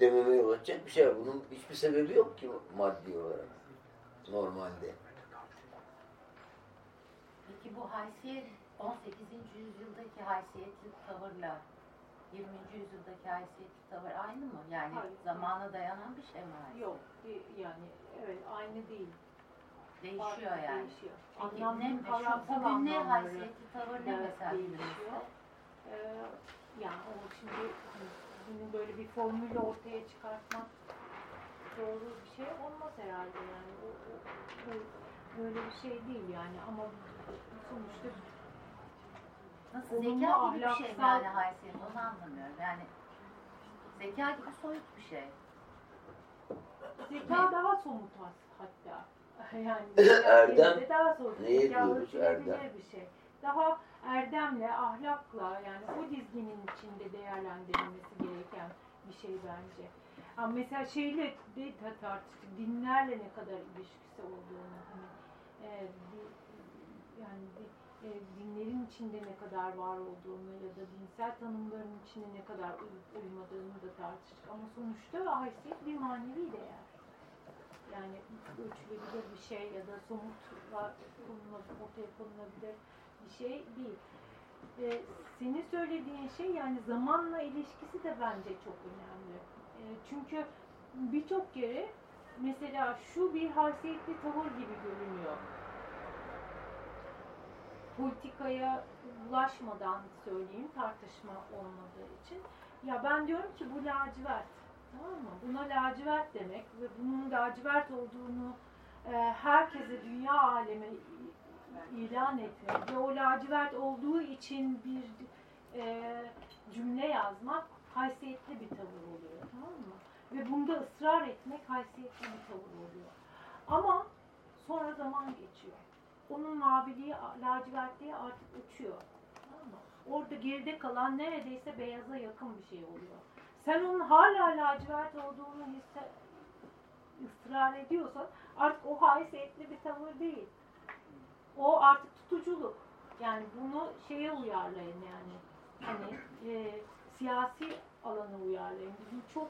dememe yol açacak bir şey var. Bunun hiçbir sebebi yok ki maddi olarak. Normalde. Peki bu haysiyet 18. yüzyıldaki haysiyetli tavırla 20. yüzyıldaki haysiyetli tavır aynı mı? Yani Hayır. zamana dayanan bir şey mi? haysiyet? yok bir- yani evet aynı değil. Değişiyor yani. Değişiyor. Çünkü Anlamlı, ne, şu, bugün ne haysiyetli tavır ne da mesela değişiyor. Ee, yani o şimdi hani bunun böyle bir formülle ortaya çıkartmak doğru bir şey olmaz herhalde yani. O, o, böyle bir şey değil yani ama sonuçta Nasıl Olumlu zeka gibi bir şey mi yani haysiyet onu anlamıyorum. Yani zeka gibi soyut bir şey. zeka daha somut hatta. Yani Erdem, daha somut. neye Zeka diyoruz erdem? bir şey. Daha erdemle, ahlakla yani o dizginin içinde değerlendirilmesi gereken bir şey bence. Ama mesela şeyle de ta- tartıştık, dinlerle ne kadar ilişkisi olduğunu, hani, e, yani e, dinlerin içinde ne kadar var olduğunu ya da dinsel tanımların içinde ne kadar uyup uymadığını da tartıştık. Ama sonuçta haysiyet bir manevi değer. Yani ölçülebilir bir şey ya da somutla konulabilir, ortaya konulabilir bir şey değil. Ee, senin söylediğin şey yani zamanla ilişkisi de bence çok önemli. Ee, çünkü birçok kere mesela şu bir haysiyetli tavır gibi görünüyor. Politikaya ulaşmadan söyleyeyim tartışma olmadığı için. Ya ben diyorum ki bu lacivert. Tamam mı? Buna lacivert demek ve bunun lacivert olduğunu e, herkese dünya alemi ilan etmek ve o lacivert olduğu için bir e, cümle yazmak haysiyetli bir tavır oluyor. Tamam mı? Ve bunda ısrar etmek haysiyetli bir tavır oluyor. Ama sonra zaman geçiyor. Onun maviliği, lacivertliği artık uçuyor. Tamam mı? Orada geride kalan neredeyse beyaza yakın bir şey oluyor. Sen onun hala lacivert olduğunu hisse, ısrar ediyorsan artık o haysiyetli bir tavır değil. O artık tutuculuk. Yani bunu şeye uyarlayın yani. Hani e, siyasi alana uyarlayın. Bizim çok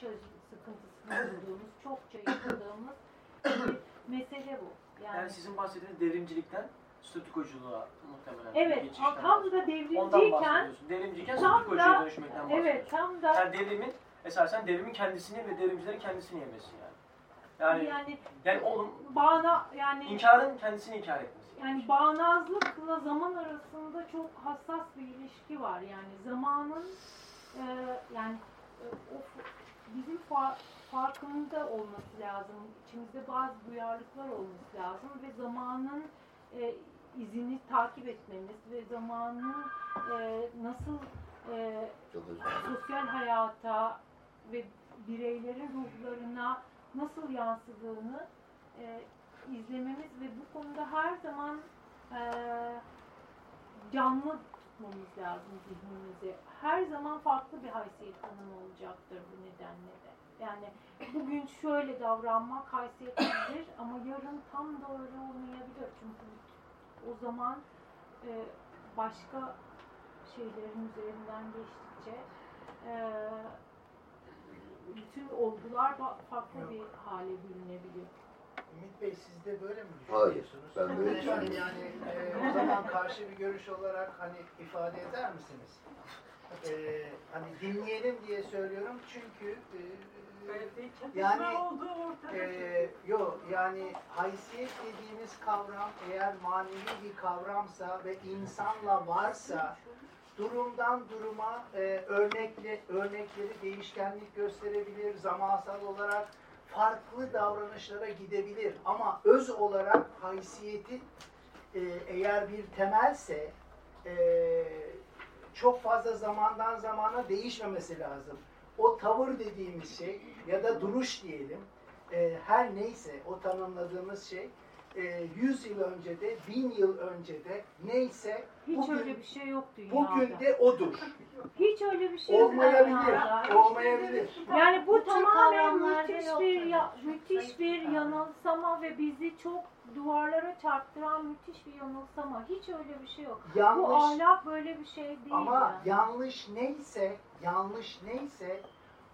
çöz sıkıntısını bulduğumuz, çokça yaşadığımız bir mesele bu. Yani Yani, sizin bahsettiğiniz devrimcilikten statükoculuğa muhtemelen bir evet, geçişten tam da devrimciyken. Devrimciyken statükocuya dönüşmekten bahsediyorsun. evet tam da Yani devrimin, esasen devrimin kendisini ve devrimcilerin kendisini yemesi yani. Yani, yani, yani oğlum bağna yani inkarın kendisini inkar etmesi. Yani bağnazlıkla zaman arasında çok hassas bir ilişki var. Yani zamanın e, yani e, o bizim fa- farkında olması lazım. İçimizde bazı duyarlılıklar olması lazım ve zamanın e, izini takip etmemiz ve zamanın e, nasıl e, sosyal hayata ve bireylerin ruhlarına nasıl yansıdığını e, izlememiz ve bu konuda her zaman e, canlı tutmamız lazım zihnimizi. Her zaman farklı bir haysiyet tanımı olacaktır bu nedenle de. Yani bugün şöyle davranmak haysiyetsizdir ama yarın tam da öyle olmayabilir. Çünkü o zaman e, başka şeylerin üzerinden geçtikçe e, bütün olgular farklı bir hale bürünebiliyor. Ümit Bey siz de böyle mi Hayır, düşünüyorsunuz? ben böyle Yani, düşünmüyorum. yani e, o zaman karşı bir görüş olarak hani ifade eder misiniz? E, hani dinleyelim diye söylüyorum çünkü e, yani Yani olduğu ortada. e, yok yani haysiyet dediğimiz kavram eğer manevi bir kavramsa ve insanla varsa durumdan duruma e, örnekle örnekleri değişkenlik gösterebilir zamansal olarak farklı davranışlara gidebilir ama öz olarak haysiyeti e, eğer bir temelse e, çok fazla zamandan zamana değişmemesi lazım. O tavır dediğimiz şey ya da duruş diyelim e, her neyse o tanımladığımız şey e, 100 yıl önce de 1000 yıl önce de neyse Hiç bugün, öyle bir şey yok dünyada. bugün de odur. Hiç öyle bir şey yok Olmayabilir. Olmayabilir. Yani bu Bütün tamamen müthiş yok bir ya, müthiş bir yanılsama ve bizi çok duvarlara çarptıran müthiş bir yanılsama. Hiç öyle bir şey yok. Bu Yanlış ahlak böyle bir şey değil. Ama yani. yanlış neyse, yanlış neyse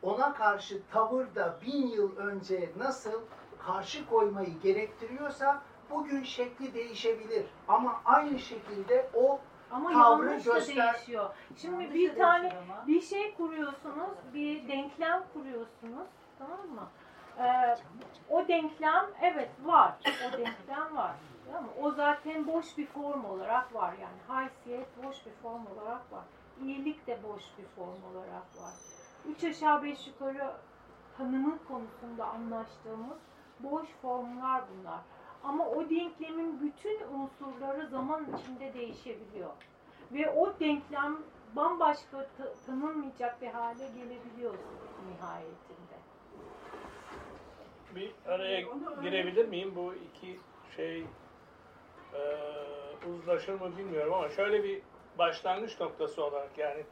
ona karşı tavırda bin yıl önce nasıl karşı koymayı gerektiriyorsa bugün şekli değişebilir. Ama aynı şekilde o Ama tavrı yanlış da göster- değişiyor. Şimdi Yanlış bir tane bir şey kuruyorsunuz, bir denklem kuruyorsunuz, tamam mı? Ee, o denklem evet var. O denklem var. Ama o zaten boş bir form olarak var. Yani haysiyet boş bir form olarak var. İyilik de boş bir form olarak var. Üç aşağı beş yukarı tanımı konusunda anlaştığımız boş formlar bunlar. Ama o denklemin bütün unsurları zaman içinde değişebiliyor. Ve o denklem bambaşka tanınmayacak bir hale gelebiliyor nihayetinde. Bir araya girebilir miyim? Bu iki şey e, uzlaşır mı bilmiyorum ama şöyle bir başlangıç noktası olarak yani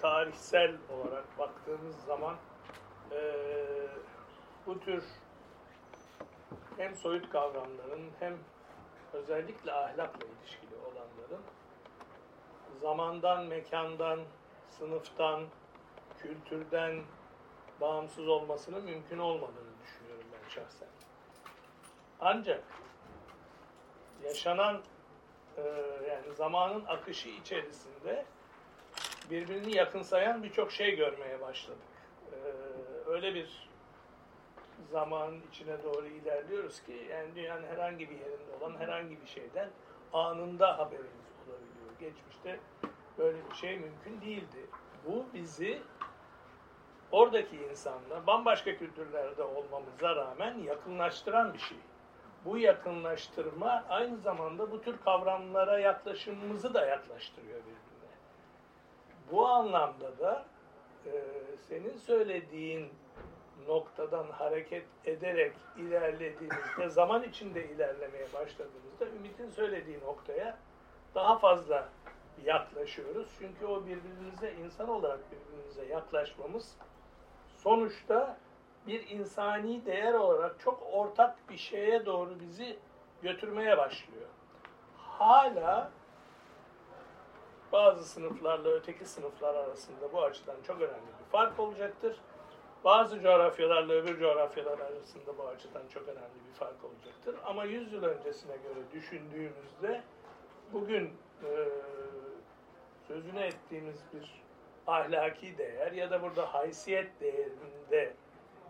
tarihsel olarak baktığımız zaman e, bu tür hem soyut kavramların hem özellikle ahlakla ilişkili olanların zamandan, mekandan, sınıftan, kültürden bağımsız olmasının mümkün olmadığını düşünüyorum ben şahsen. Ancak yaşanan e, yani zamanın akışı içerisinde birbirini yakınsayan birçok şey görmeye başladık. E, öyle bir zamanın içine doğru ilerliyoruz ki yani dünyanın herhangi bir yerinde olan herhangi bir şeyden anında haberimiz olabiliyor. Geçmişte böyle bir şey mümkün değildi. Bu bizi oradaki insanla bambaşka kültürlerde olmamıza rağmen yakınlaştıran bir şey. Bu yakınlaştırma aynı zamanda bu tür kavramlara yaklaşımımızı da yaklaştırıyor birbirine. Bu anlamda da e, senin söylediğin noktadan hareket ederek ilerlediğimizde, zaman içinde ilerlemeye başladığımızda Ümit'in söylediği noktaya daha fazla yaklaşıyoruz. Çünkü o birbirimize, insan olarak birbirimize yaklaşmamız sonuçta bir insani değer olarak çok ortak bir şeye doğru bizi götürmeye başlıyor. Hala bazı sınıflarla öteki sınıflar arasında bu açıdan çok önemli bir fark olacaktır. Bazı coğrafyalarla öbür coğrafyalar arasında bu açıdan çok önemli bir fark olacaktır. Ama 100 yıl öncesine göre düşündüğümüzde bugün e, sözünü ettiğimiz bir ahlaki değer ya da burada haysiyet değerinde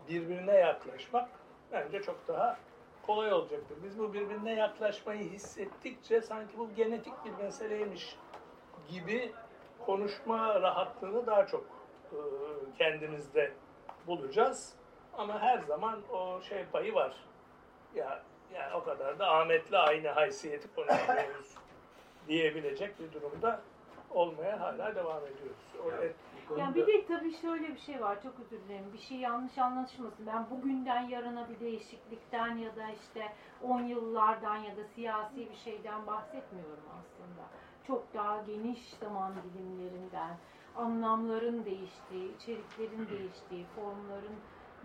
birbirine yaklaşmak bence çok daha kolay olacaktır. Biz bu birbirine yaklaşmayı hissettikçe sanki bu genetik bir meseleymiş gibi konuşma rahatlığını daha çok e, kendimizde bulacağız. Ama her zaman o şey payı var. Ya yani o kadar da Ahmet'le aynı haysiyeti konuşuyoruz diyebilecek bir durumda olmaya hala devam ediyoruz. O et, yani bir de tabii şöyle bir şey var, çok özür dilerim. Bir şey yanlış anlaşılmasın. Ben bugünden yarına bir değişiklikten ya da işte 10 yıllardan ya da siyasi bir şeyden bahsetmiyorum aslında. Çok daha geniş zaman dilimlerinden, anlamların değiştiği, içeriklerin değiştiği, formların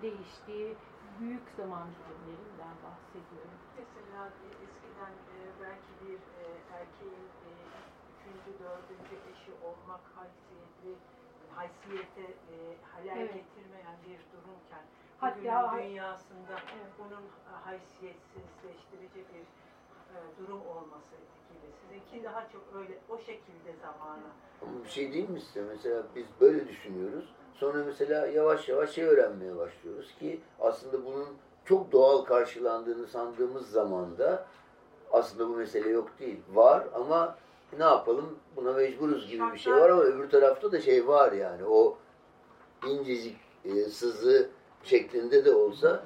değiştiği büyük zaman dilimlerinden bahsediyorum. Mesela eskiden e, belki bir e, erkeğin e, üçüncü, dördüncü eşi olmak haysiyetli, haysiyete e, halel evet. getirmeyen bir durumken Hatta dünyasında evet. bunun haysiyetsizleştirici bir e, durum olması gibi. Sizinki daha çok öyle o şekilde zamana. Ama bir şey değil mi size? Mesela biz böyle düşünüyoruz. Sonra mesela yavaş yavaş şey öğrenmeye başlıyoruz ki aslında bunun çok doğal karşılandığını sandığımız zamanda aslında bu mesele yok değil. Var ama ne yapalım buna mecburuz gibi bir şey var ama öbür tarafta da şey var yani o incecik e, sızı şeklinde de olsa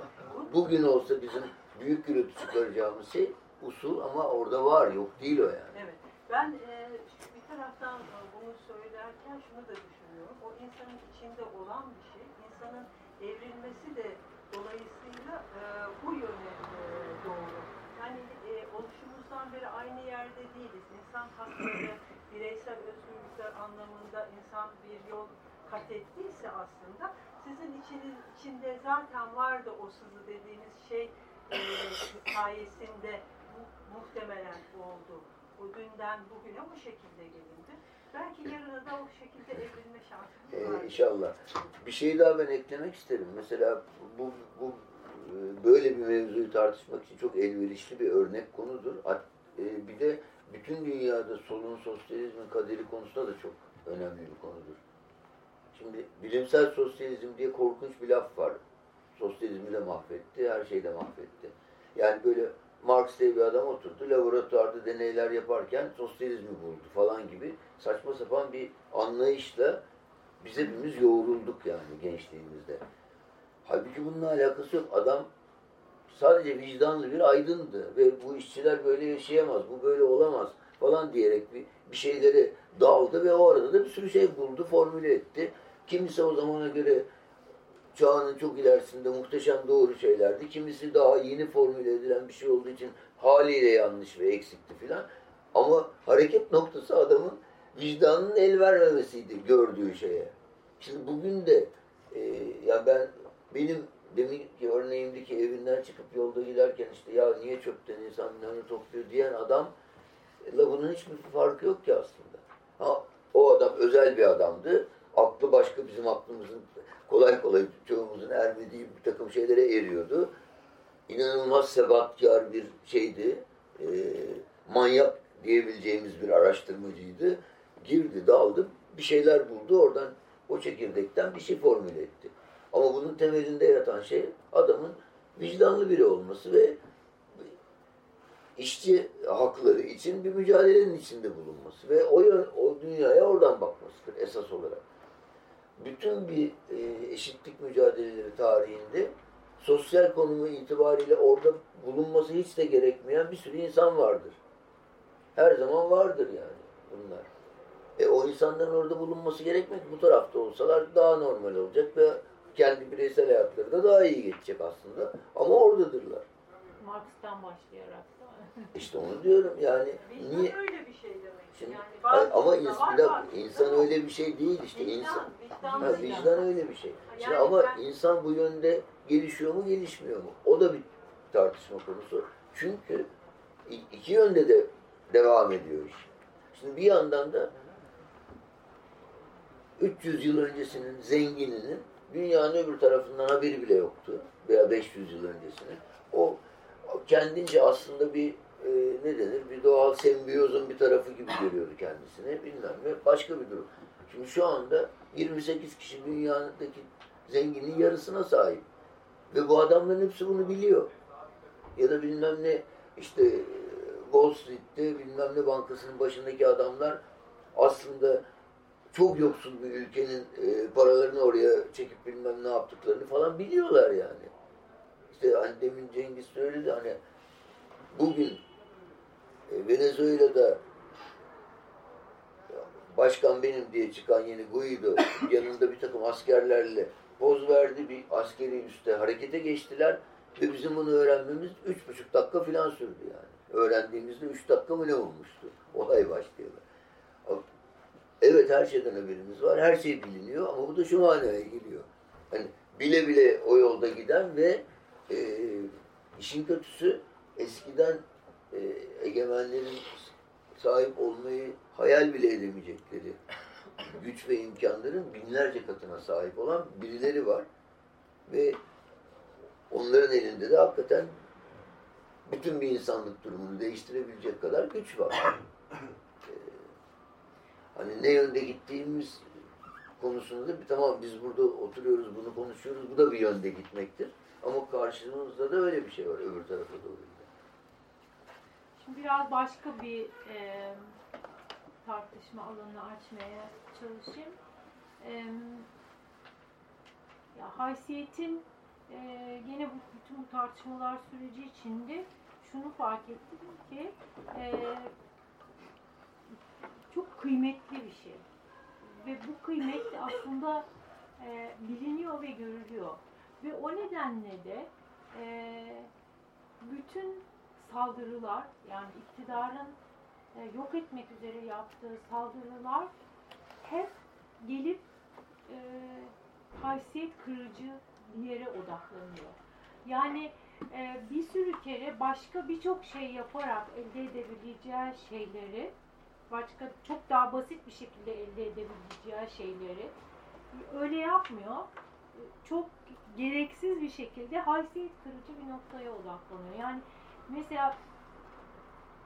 bugün olsa bizim büyük gürültü çıkaracağımız şey usul ama orada var yok değil o yani. Evet. Ben e, bir taraftan e, bunu söylerken şunu da düşünüyorum. O insanın içinde olan bir şey. insanın evrilmesi de dolayısıyla e, bu yöne e, doğru. Yani e, oluşumuzdan beri aynı yerde değiliz. İnsan hakları, bireysel özgürlükler anlamında insan bir yol kat ettiyse aslında sizin içiniz, içinde zaten vardı o sızı dediğiniz şey e, sayesinde muhtemelen oldu. O günden bugüne bu şekilde gelindi. Belki yarına da o şekilde evrilme şansımız var. Ee, inşallah. Bir şey daha ben eklemek isterim. Mesela bu, bu e, böyle bir mevzuyu tartışmak için çok elverişli bir örnek konudur. E, bir de bütün dünyada solun sosyalizmin kaderi konusunda da çok önemli bir konudur. Şimdi bilimsel sosyalizm diye korkunç bir laf var. sosyalizmi de mahvetti, her şeyi de mahvetti. Yani böyle Marx diye bir adam oturdu, laboratuvarda deneyler yaparken sosyalizmi buldu falan gibi saçma sapan bir anlayışla biz hepimiz yoğrulduk yani gençliğimizde. Halbuki bununla alakası yok. Adam sadece vicdanlı bir aydındı ve bu işçiler böyle yaşayamaz, bu böyle olamaz falan diyerek bir, bir şeyleri daldı ve o arada da bir sürü şey buldu, formüle etti. Kimisi o zamana göre çağının çok ilerisinde muhteşem doğru şeylerdi. Kimisi daha yeni formüle edilen bir şey olduğu için haliyle yanlış ve eksikti filan. Ama hareket noktası adamın vicdanının el vermemesiydi gördüğü şeye. Şimdi bugün de e, ya ben benim deminki örneğimdeki evinden çıkıp yolda giderken işte ya niye çöpten insanlarını topluyor diyen adam la bunun hiçbir farkı yok ki aslında. Ha, o adam özel bir adamdı. Aklı başka bizim aklımızın kolay kolay çoğumuzun ermediği bir takım şeylere eriyordu. İnanılmaz sebatkar bir şeydi. E, manyak diyebileceğimiz bir araştırmacıydı. Girdi, daldı, bir şeyler buldu. Oradan o çekirdekten bir şey formüle etti. Ama bunun temelinde yatan şey adamın vicdanlı biri olması ve işçi hakları için bir mücadelenin içinde bulunması ve o, o dünyaya oradan bakmasıdır esas olarak. Bütün bir e, eşitlik mücadeleleri tarihinde sosyal konumu itibariyle orada bulunması hiç de gerekmeyen bir sürü insan vardır. Her zaman vardır yani bunlar. E, o insanların orada bulunması gerekmek bu tarafta olsalar daha normal olacak ve kendi bireysel hayatları da daha iyi geçecek aslında. Ama oradadırlar. Marx'tan başlayarak İşte onu diyorum yani. Vicdan niye? öyle bir şey demek. Şimdi, yani hayır, ama bazı insan, var, var. insan öyle bir şey değil işte. Vicdan, insan, vicdan, ha, vicdan. öyle bir şey. Şimdi Yani ama ben- insan bu yönde gelişiyor mu gelişmiyor mu? O da bir tartışma konusu. Çünkü iki yönde de devam ediyor iş. Şimdi bir yandan da 300 yıl öncesinin zengininin dünyanın öbür tarafından haberi bile yoktu. Veya 500 yıl öncesinin. O, o kendince aslında bir e, ne denir? Bir doğal sembiyozun bir tarafı gibi görüyordu kendisini. Bilmem ne. Başka bir durum. Şimdi şu anda 28 kişi dünyadaki zenginin yarısına sahip. Ve bu adamların hepsi bunu biliyor. Ya da bilmem ne işte e, Wall Street'te bilmem ne bankasının başındaki adamlar aslında çok yoksul bir ülkenin e, paralarını oraya çekip bilmem ne yaptıklarını falan biliyorlar yani. İşte hani demin Cengiz söyledi hani bugün Venezuela'da başkan benim diye çıkan yeni Guido yanında bir takım askerlerle poz verdi. Bir askeri üste harekete geçtiler ve bizim bunu öğrenmemiz üç buçuk dakika falan sürdü yani. Öğrendiğimizde üç dakika mı ne olmuştu? Olay başlayalı. Evet her şeyden haberimiz var. Her şey biliniyor ama bu da şu manaya geliyor. Hani bile bile o yolda giden ve e, işin kötüsü eskiden e, egemenlerin sahip olmayı hayal bile edemeyecekleri güç ve imkanların binlerce katına sahip olan birileri var. Ve onların elinde de hakikaten bütün bir insanlık durumunu değiştirebilecek kadar güç var. Ee, hani ne yönde gittiğimiz konusunda bir tamam biz burada oturuyoruz bunu konuşuyoruz bu da bir yönde gitmektir. Ama karşımızda da öyle bir şey var öbür tarafa doğru. Biraz başka bir e, tartışma alanını açmaya çalışayım. E, ya haysiyetin e, gene bu bütün bu tartışmalar süreci içinde şunu fark ettim ki e, çok kıymetli bir şey. Ve bu kıymet aslında e, biliniyor ve görülüyor. Ve o nedenle de e, bütün saldırılar yani iktidarın e, yok etmek üzere yaptığı saldırılar hep gelip e, haysiyet kırıcı bir yere odaklanıyor. Yani e, bir sürü kere başka birçok şey yaparak elde edebileceği şeyleri başka çok daha basit bir şekilde elde edebileceği şeyleri öyle yapmıyor. Çok gereksiz bir şekilde haysiyet kırıcı bir noktaya odaklanıyor. Yani mesela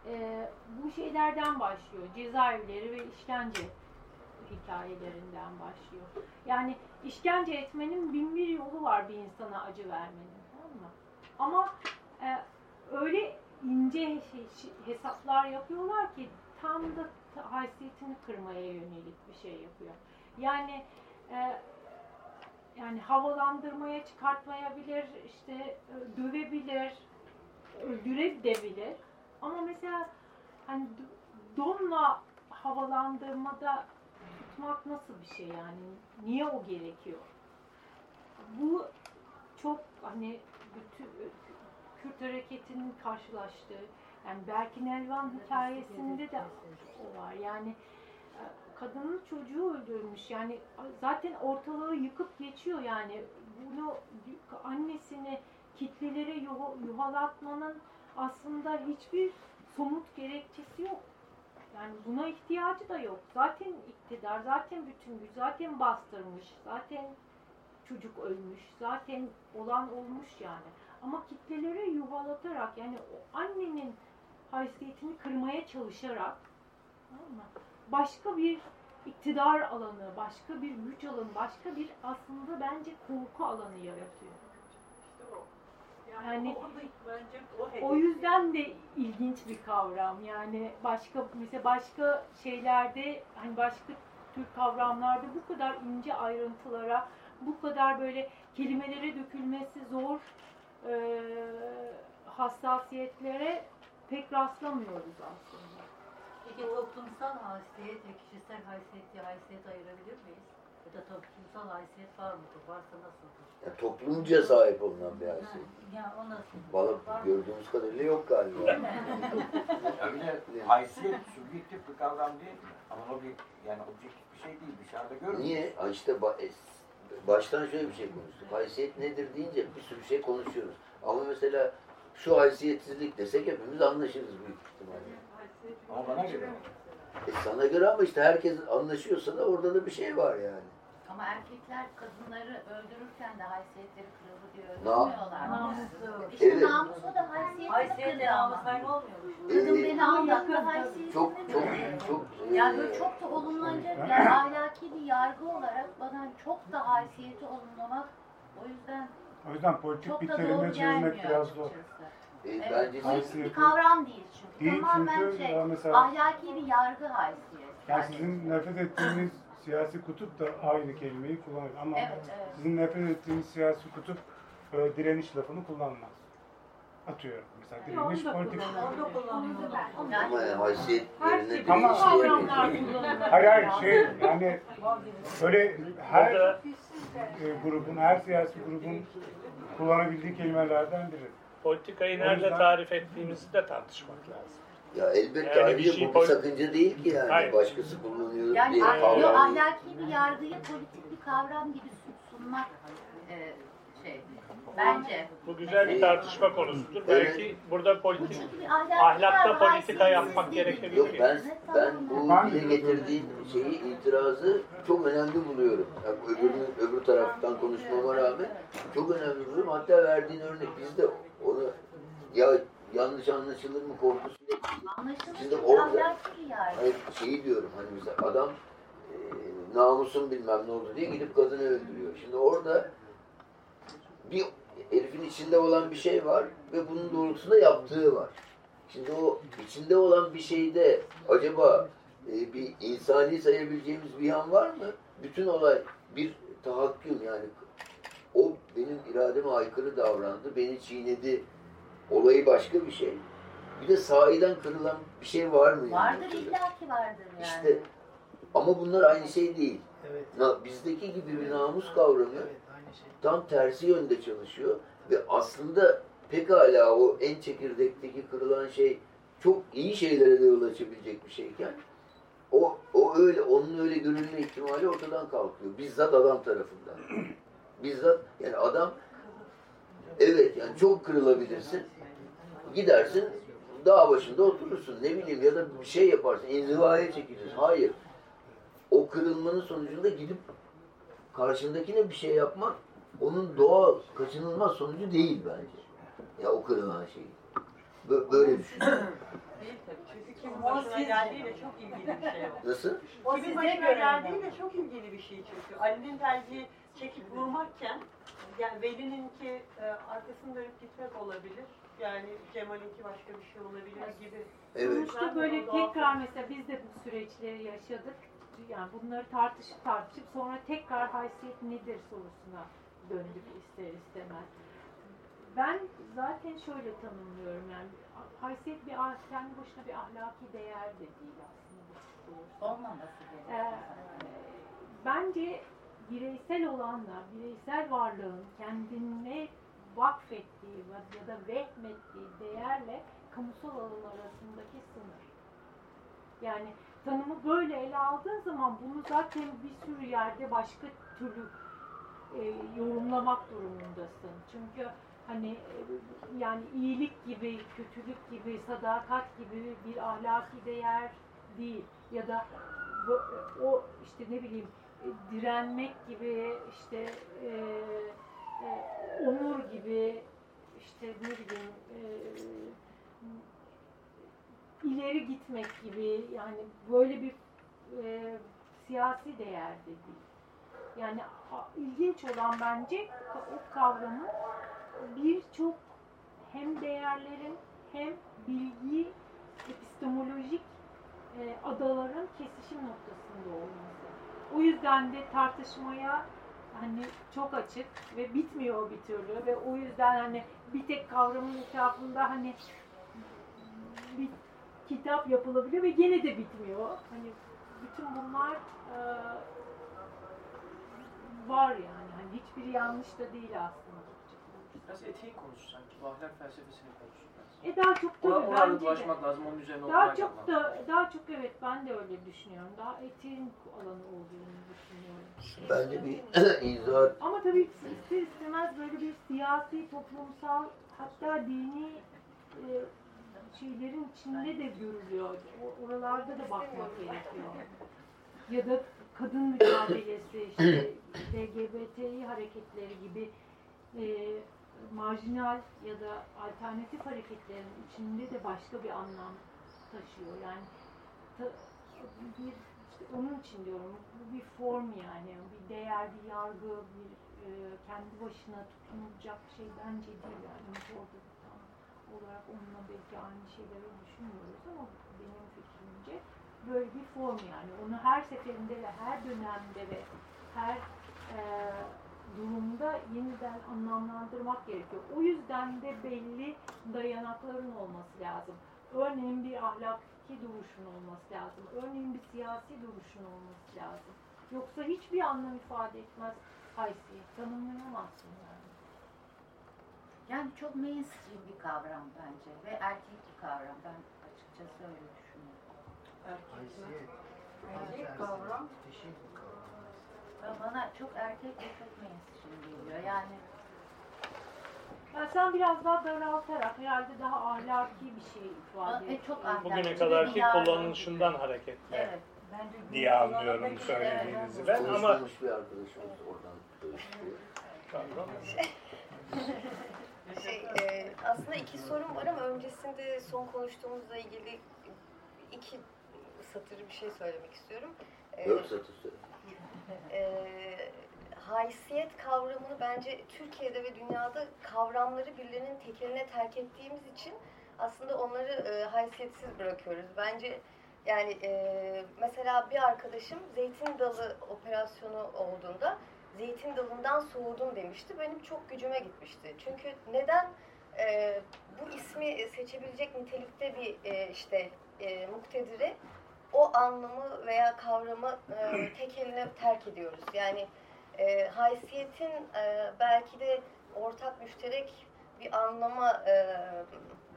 e, bu şeylerden başlıyor. Cezaevleri ve işkence hikayelerinden başlıyor. Yani işkence etmenin bin bir yolu var bir insana acı vermenin. Tamam mı? Ama e, öyle ince hesaplar yapıyorlar ki tam da haysiyetini kırmaya yönelik bir şey yapıyor. Yani e, yani havalandırmaya çıkartmayabilir, işte e, dövebilir, öldürebilir. Ama mesela hani donla havalandırmada tutmak nasıl bir şey yani? Niye o gerekiyor? Bu çok hani bütün Kürt hareketinin karşılaştığı yani Berkin Elvan hikayesinde de o var. Yani kadının çocuğu öldürmüş. Yani zaten ortalığı yıkıp geçiyor yani. Bunu annesini kitlelere yuva- yuvalatmanın aslında hiçbir somut gerekçesi yok. Yani buna ihtiyacı da yok. Zaten iktidar, zaten bütün güç, zaten bastırmış, zaten çocuk ölmüş, zaten olan olmuş yani. Ama kitlelere yuvalatarak yani o annenin haysiyetini kırmaya çalışarak başka bir iktidar alanı, başka bir güç alanı, başka bir aslında bence korku alanı yaratıyor. Yani. O yüzden de ilginç bir kavram. Yani başka mesela başka şeylerde hani başka tür kavramlarda bu kadar ince ayrıntılara, bu kadar böyle kelimelere dökülmesi zor e, hassasiyetlere pek rastlamıyoruz aslında. Peki toplumsal haysiyet ve kişisel haysiyet diye haysiyet ayırabilir miyiz? Ya da toplumsal haysiyet var mıdır? Varsa nasıldır? Yani toplumca sahip olunan bir haysiyet. Ya o nasıl? Valla gördüğümüz kadarıyla yok galiba. Ya bir de haysiyet subjektif bir kavram değil mi? Ama o bir yani objektif bir şey değil. Dışarıda görmüyoruz. Niye? Ha işte ba- e, baştan şöyle bir şey konuştuk. Haysiyet nedir deyince bir sürü şey konuşuyoruz. Ama mesela şu haysiyetsizlik desek hepimiz anlaşırız büyük ihtimalle. Ama bana göre. E sana göre ama işte herkes anlaşıyorsa da orada da bir şey var yani. Ama erkekler kadınları öldürürken de haysiyetleri kırıldı diye Na- öldürmüyorlar. Namusu. İşte Evet. namusu da haysiyetini Haysiyet kırıyor ama. namus olmuyormuş. Kadın Ee, beni aldattı haysiyetini Çok çok çok Yani böyle çok da olumlanacak yani ahlaki bir yargı olarak bana çok da haysiyeti olumlamak o yüzden O yüzden politik bir terime çevirmek biraz zor. e, Evet, bence politik Haysiyeti- bir kavram değil çünkü. Değil Tamamen çünkü şey, mesela- ahlaki bir yargı haysiyet. Yani sizin nefret ettiğiniz siyasi kutup da aynı kelimeyi kullanır. Ama Evet, evet. sizin nefret ettiğiniz siyasi kutup böyle direniş lafını kullanmaz. Atıyorum. Mesela direniş politik. ama yani haysiyet yerine şey Ama-. Hayır hayır şey yani böyle her e, grubun, her siyasi grubun kullanabildiği kelimelerden biri. politikayı nerede yüzden- tarif ettiğimizi de tartışmak lazım. Ya elbette Yani bir ayrıca şey bu bir sakınca değil ki yani. Hayır. Başkası kullanıyor Yani diye kavram değil. ahlaki bir yargıyı politik bir kavram gibi sun- sunmak e, şey bence. Bu güzel bir tartışma konusudur. Belki burada Bu politik ahlakta politika yapmak gerekebilir. Yok ben ben bu dile getirdiğin şeyi itirazı çok önemli buluyorum. Yani öbürünü, öbür taraftan konuşmama rağmen çok önemli buluyorum. Hatta verdiğin örnek biz de onu ya yanlış anlaşılır mı korkusuyla Anlaşılır Şimdi orada- yargı. hani şeyi diyorum hani mesela adam e, namusun bilmem ne oldu diye gidip kadını öldürüyor. Şimdi orada bir herifin içinde olan bir şey var ve bunun doğrultusunda yaptığı var. Şimdi o içinde olan bir şeyde acaba e, bir insani sayabileceğimiz bir yan var mı? Bütün olay bir tahakküm yani o benim irademe aykırı davrandı, beni çiğnedi. Olayı başka bir şey. Bir de sahiden kırılan bir şey var mı? yani Vardır ortada? illaki vardır yani. İşte ama bunlar aynı şey değil. Evet. Na, bizdeki gibi bir namus kavramı Evet, aynı şey. tam tersi yönde çalışıyor ve aslında pekala o en çekirdekteki kırılan şey çok iyi şeylere de yol açabilecek bir şeyken o, o öyle onun öyle görülme ihtimali ortadan kalkıyor. Bizzat adam tarafından. Bizzat yani adam evet yani çok kırılabilirsin. Gidersin dağ başında oturursun ne bileyim ya da bir şey yaparsın inzivaya çekilirsin. Hayır. O kırılmanın sonucunda gidip karşındakine bir şey yapmak onun doğal, kaçınılmaz sonucu değil bence. Ya o kırılan şey. Bö- Böyle düşünüyorum. Değil tabii. Çünkü kimin başına geldiğiyle çok ilgili bir şey o. Nasıl? O kimin başına geldiğiyle çok ilgili bir şey çünkü. Ali'nin tercihi çekip vurmakken yani Veli'ninki e, arkasını dönüp gitmek olabilir. Yani Cemal'inki başka bir şey olabilir gibi. Evet. Sonuçta böyle tekrar mesela biz de bu süreçleri yaşadık. Yani bunları tartışıp tartışıp sonra tekrar haysiyet nedir sorusuna döndük ister istemez. Ben zaten şöyle tanımlıyorum yani haysiyet bir ah- kendi başına bir ahlaki değer de değil aslında. Olmaması Ee, gerekiyor. bence bireysel olanla bireysel varlığın kendine vakfettiği ya- da vehmettiği değerle kamusal alan arasındaki sınır. Yani tanımı böyle ele aldığın zaman bunu zaten bir sürü yerde başka türlü e, yorumlamak durumundasın. Çünkü hani e, yani iyilik gibi, kötülük gibi, sadakat gibi bir ahlaki değer değil ya da bu, o işte ne bileyim e, direnmek gibi işte e, e, onur gibi işte ne bileyim e, ileri gitmek gibi yani böyle bir e, siyasi değer de değil. Yani ilginç olan bence o kavramın birçok hem değerlerin hem bilgi epistemolojik e, adaların kesişim noktasında olması. O yüzden de tartışmaya hani çok açık ve bitmiyor bir türlü ve o yüzden hani bir tek kavramın etrafında hani bir kitap yapılabiliyor ve gene de bitmiyor. Hani bütün bunlar e, var yani. Hani hiçbiri yanlış da değil aslında. Biraz etiği konuşsan ki bu ahlak felsefesini konuşsun. E daha çok tabii Ona, bence de. dolaşmak lazım, onun üzerine Daha çok lazım. da daha çok evet ben de öyle düşünüyorum. Daha etiğin alanı olduğunu düşünüyorum. Ben de bir izah Ama tabii ister istemez böyle bir siyasi, toplumsal hatta dini e, şeylerin içinde de görülüyor. O, oralarda da bakmak gerekiyor. Ya da kadın mücadelesi, işte LGBTİ hareketleri gibi e, marjinal ya da alternatif hareketlerin içinde de başka bir anlam taşıyor. Yani ta- bir işte onun için diyorum bu bir form yani bir değer, bir yargı, bir e, kendi başına tutunulacak bir şey bence değil yani orada tam olarak onunla belki aynı şeyleri düşünmüyoruz ama benim fikrimce böyle bir form yani onu her seferinde ve her dönemde ve her e, durumda yeniden anlamlandırmak gerekiyor. O yüzden de belli dayanakların olması lazım. Örneğin bir ahlaki duruşun olması lazım. Örneğin bir siyasi duruşun olması lazım. Yoksa hiçbir anlam ifade etmez haysiyet. Tanımlayamazsın yani. Yani çok mainstream bir kavram bence ve erkek bir kavram. Ben açıkçası öyle düşünüyorum. Haysiyet. Erkek kavram. Ve Bana çok erkek ve çok mainstream geliyor. Yani Yani sen biraz daha daraltarak herhalde daha ahlaki bir şey ifade Ve çok ediyorsun. ahlaki. Bugüne kadarki kullanılışından hareketle evet. Bence diye anlıyorum söylediğinizi ben ama konuşmamış bir arkadaşımız oradan. Şey, e, aslında iki sorum var ama öncesinde son konuştuğumuzla ilgili iki satır bir şey söylemek istiyorum. E, Dört satır söyle. E, haysiyet kavramını bence Türkiye'de ve dünyada kavramları birilerinin tekeline terk ettiğimiz için aslında onları e, haysiyetsiz bırakıyoruz. Bence yani e, mesela bir arkadaşım zeytin dalı operasyonu olduğunda zeytin dalından soğudum demişti. Benim çok gücüme gitmişti. Çünkü neden e, bu ismi seçebilecek nitelikte bir e, işte e, muktediri o anlamı veya kavramı e, tek eline terk ediyoruz. Yani e, haysiyetin e, belki de ortak müşterek bir anlama e,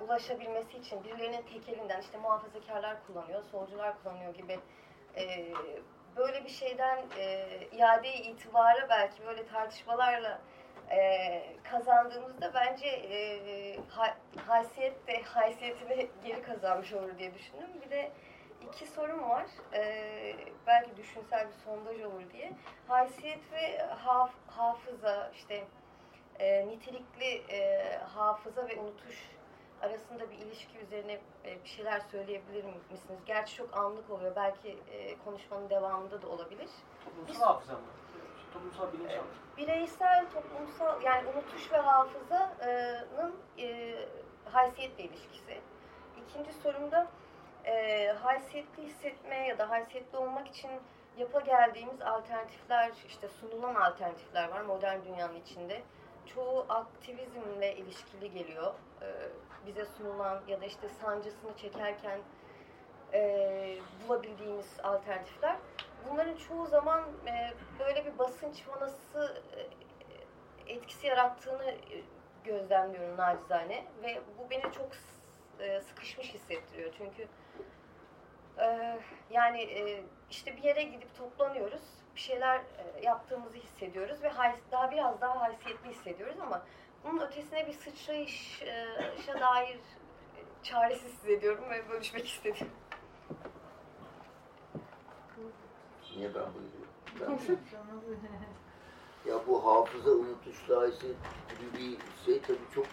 ulaşabilmesi için birilerinin tek elinden işte muhafazakarlar kullanıyor, solcular kullanıyor gibi e, böyle bir şeyden e, iade itibara belki böyle tartışmalarla e, kazandığımızda bence e, ha, haysiyet de haysiyetini geri kazanmış olur diye düşündüm. Bir de iki sorum var. E, belki düşünsel bir sondaj olur diye. Haysiyet ve haf, hafıza işte e, nitelikli e, hafıza ve unutuş arasında bir ilişki üzerine e, bir şeyler söyleyebilir misiniz? Gerçi çok anlık oluyor. Belki e, konuşmanın devamında da olabilir. Toplumsal hafıza mı? Toplumsal bilinç hafıza. Bireysel, toplumsal, yani unutuş ve hafızanın e, haysiyetle ilişkisi. İkinci sorumda e, haysiyetli hissetmeye ya da haysiyetli olmak için yapa geldiğimiz alternatifler, işte sunulan alternatifler var modern dünyanın içinde. Çoğu aktivizmle ilişkili geliyor. E, bize sunulan ya da işte sancısını çekerken e, bulabildiğimiz alternatifler. Bunların çoğu zaman e, böyle bir basınç vanası e, etkisi yarattığını e, gözlemliyorum nacizane ve bu beni çok e, sıkışmış hissettiriyor çünkü e, yani e, işte bir yere gidip toplanıyoruz bir şeyler e, yaptığımızı hissediyoruz ve daha biraz daha haysiyetli hissediyoruz ama bunun ötesine bir sıçrayışa dair e, çaresiz hissediyorum ve bölüşmek istedim. Niye ben buyuruyorum? Ya bu hafıza unutuşlu haysiyet gibi bir şey tabii çok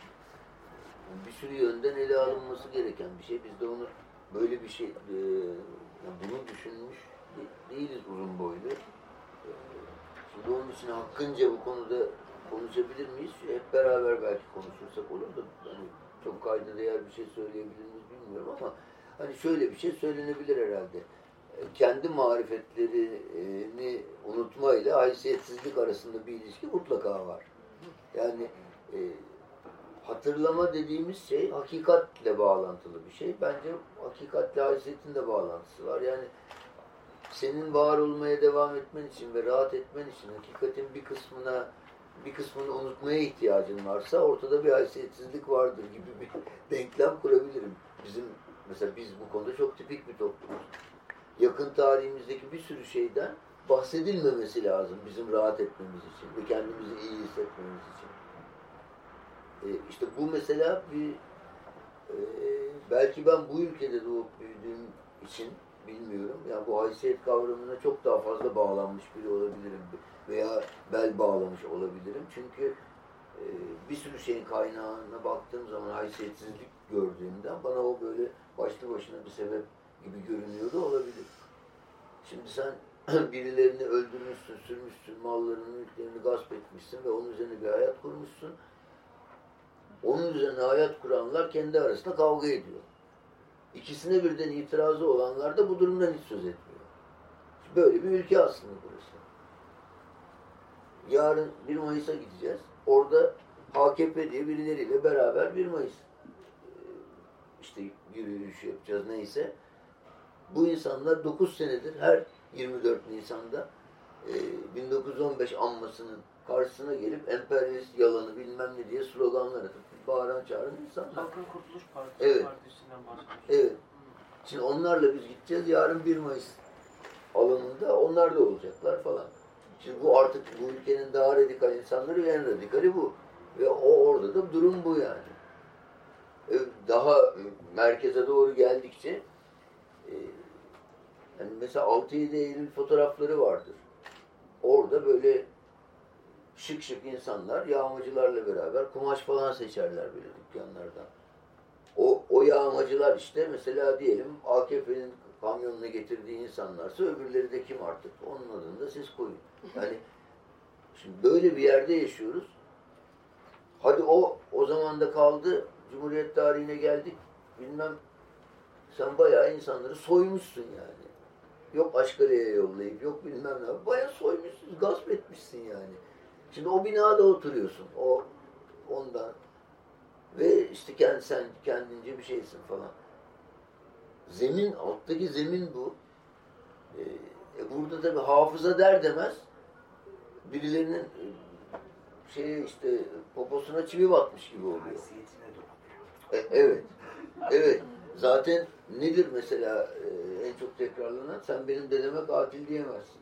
bir sürü yönden ele alınması gereken bir şey. Biz de onu böyle bir şey, e, bunu düşünmüş de- değiliz uzun boylu. E, Şimdi onun için hakkınca bu konuda konuşabilir miyiz? Hep beraber belki konuşursak olur da hani çok kayda değer bir şey söyleyebilir miyiz bilmiyorum ama hani şöyle bir şey söylenebilir herhalde. E, Kendi marifetlerini unutmayla haysiyetsizlik arasında bir ilişki mutlaka var. Yani e, hatırlama dediğimiz şey hakikatle bağlantılı bir şey. Bence hakikatle haysiyetin de bağlantısı var. Yani senin var olmaya devam etmen için ve rahat etmen için hakikatin bir kısmına bir kısmını unutmaya ihtiyacın varsa ortada bir haysiyetsizlik vardır gibi bir denklem kurabilirim. Bizim mesela biz bu konuda çok tipik bir toplumuz. Yakın tarihimizdeki bir sürü şeyden bahsedilmemesi lazım bizim rahat etmemiz için ve kendimizi iyi hissetmemiz için. E, işte bu mesela bir e, belki ben bu ülkede doğup büyüdüğüm için bilmiyorum. Yani bu haysiyet kavramına çok daha fazla bağlanmış biri olabilirim veya bel bağlamış olabilirim. Çünkü e, bir sürü şeyin kaynağına baktığım zaman haysiyetsizlik gördüğümden bana o böyle başlı başına bir sebep gibi görünüyordu olabilir. Şimdi sen birilerini öldürmüşsün, sürmüşsün, mallarını, mülklerini gasp etmişsin ve onun üzerine bir hayat kurmuşsun. Onun üzerine hayat kuranlar kendi arasında kavga ediyor. İkisine birden itirazı olanlar da bu durumdan hiç söz etmiyor. Böyle bir ülke aslında burası. Yarın 1 Mayıs'a gideceğiz. Orada AKP diye birileriyle beraber 1 Mayıs e, işte yürüyüş yapacağız neyse. Bu insanlar 9 senedir her 24 Nisan'da e, 1915 anmasının karşısına gelip emperyalist yalanı bilmem ne diye sloganlar atıp bağıran çağıran insanlar. Halkın Kurtuluş Partisi Evet. Partisi'nden bahsediyoruz. Evet. Şimdi onlarla biz gideceğiz. Yarın 1 Mayıs alanında onlar da olacaklar falan. Şimdi bu artık bu ülkenin daha radikal insanları ve en radikali bu. Ve o orada da durum bu yani. E, Daha merkeze doğru geldikçe e, yani mesela 6-7 Eylül fotoğrafları vardır. Orada böyle şık şık insanlar yağmacılarla beraber kumaş falan seçerler böyle dükkanlardan. O, o yağmacılar işte mesela diyelim AKP'nin kamyonuna getirdiği insanlarsa öbürleri de kim artık? Onun adını da siz koyun. Yani şimdi böyle bir yerde yaşıyoruz. Hadi o o zaman da kaldı. Cumhuriyet tarihine geldik. Bilmem sen bayağı insanları soymuşsun yani. Yok Aşkale'ye yollayıp yok bilmem ne. Bayağı soymuşsun, gasp etmişsin yani. Şimdi o binada oturuyorsun. O ondan ve işte kendi, sen kendince bir şeysin falan. Zemin, alttaki zemin bu. Ee, e burada tabi hafıza der demez birilerinin şeye işte poposuna çivi batmış gibi oluyor. E, evet. Evet. Zaten nedir mesela e, en çok tekrarlanan? Sen benim dedeme katil diyemezsin.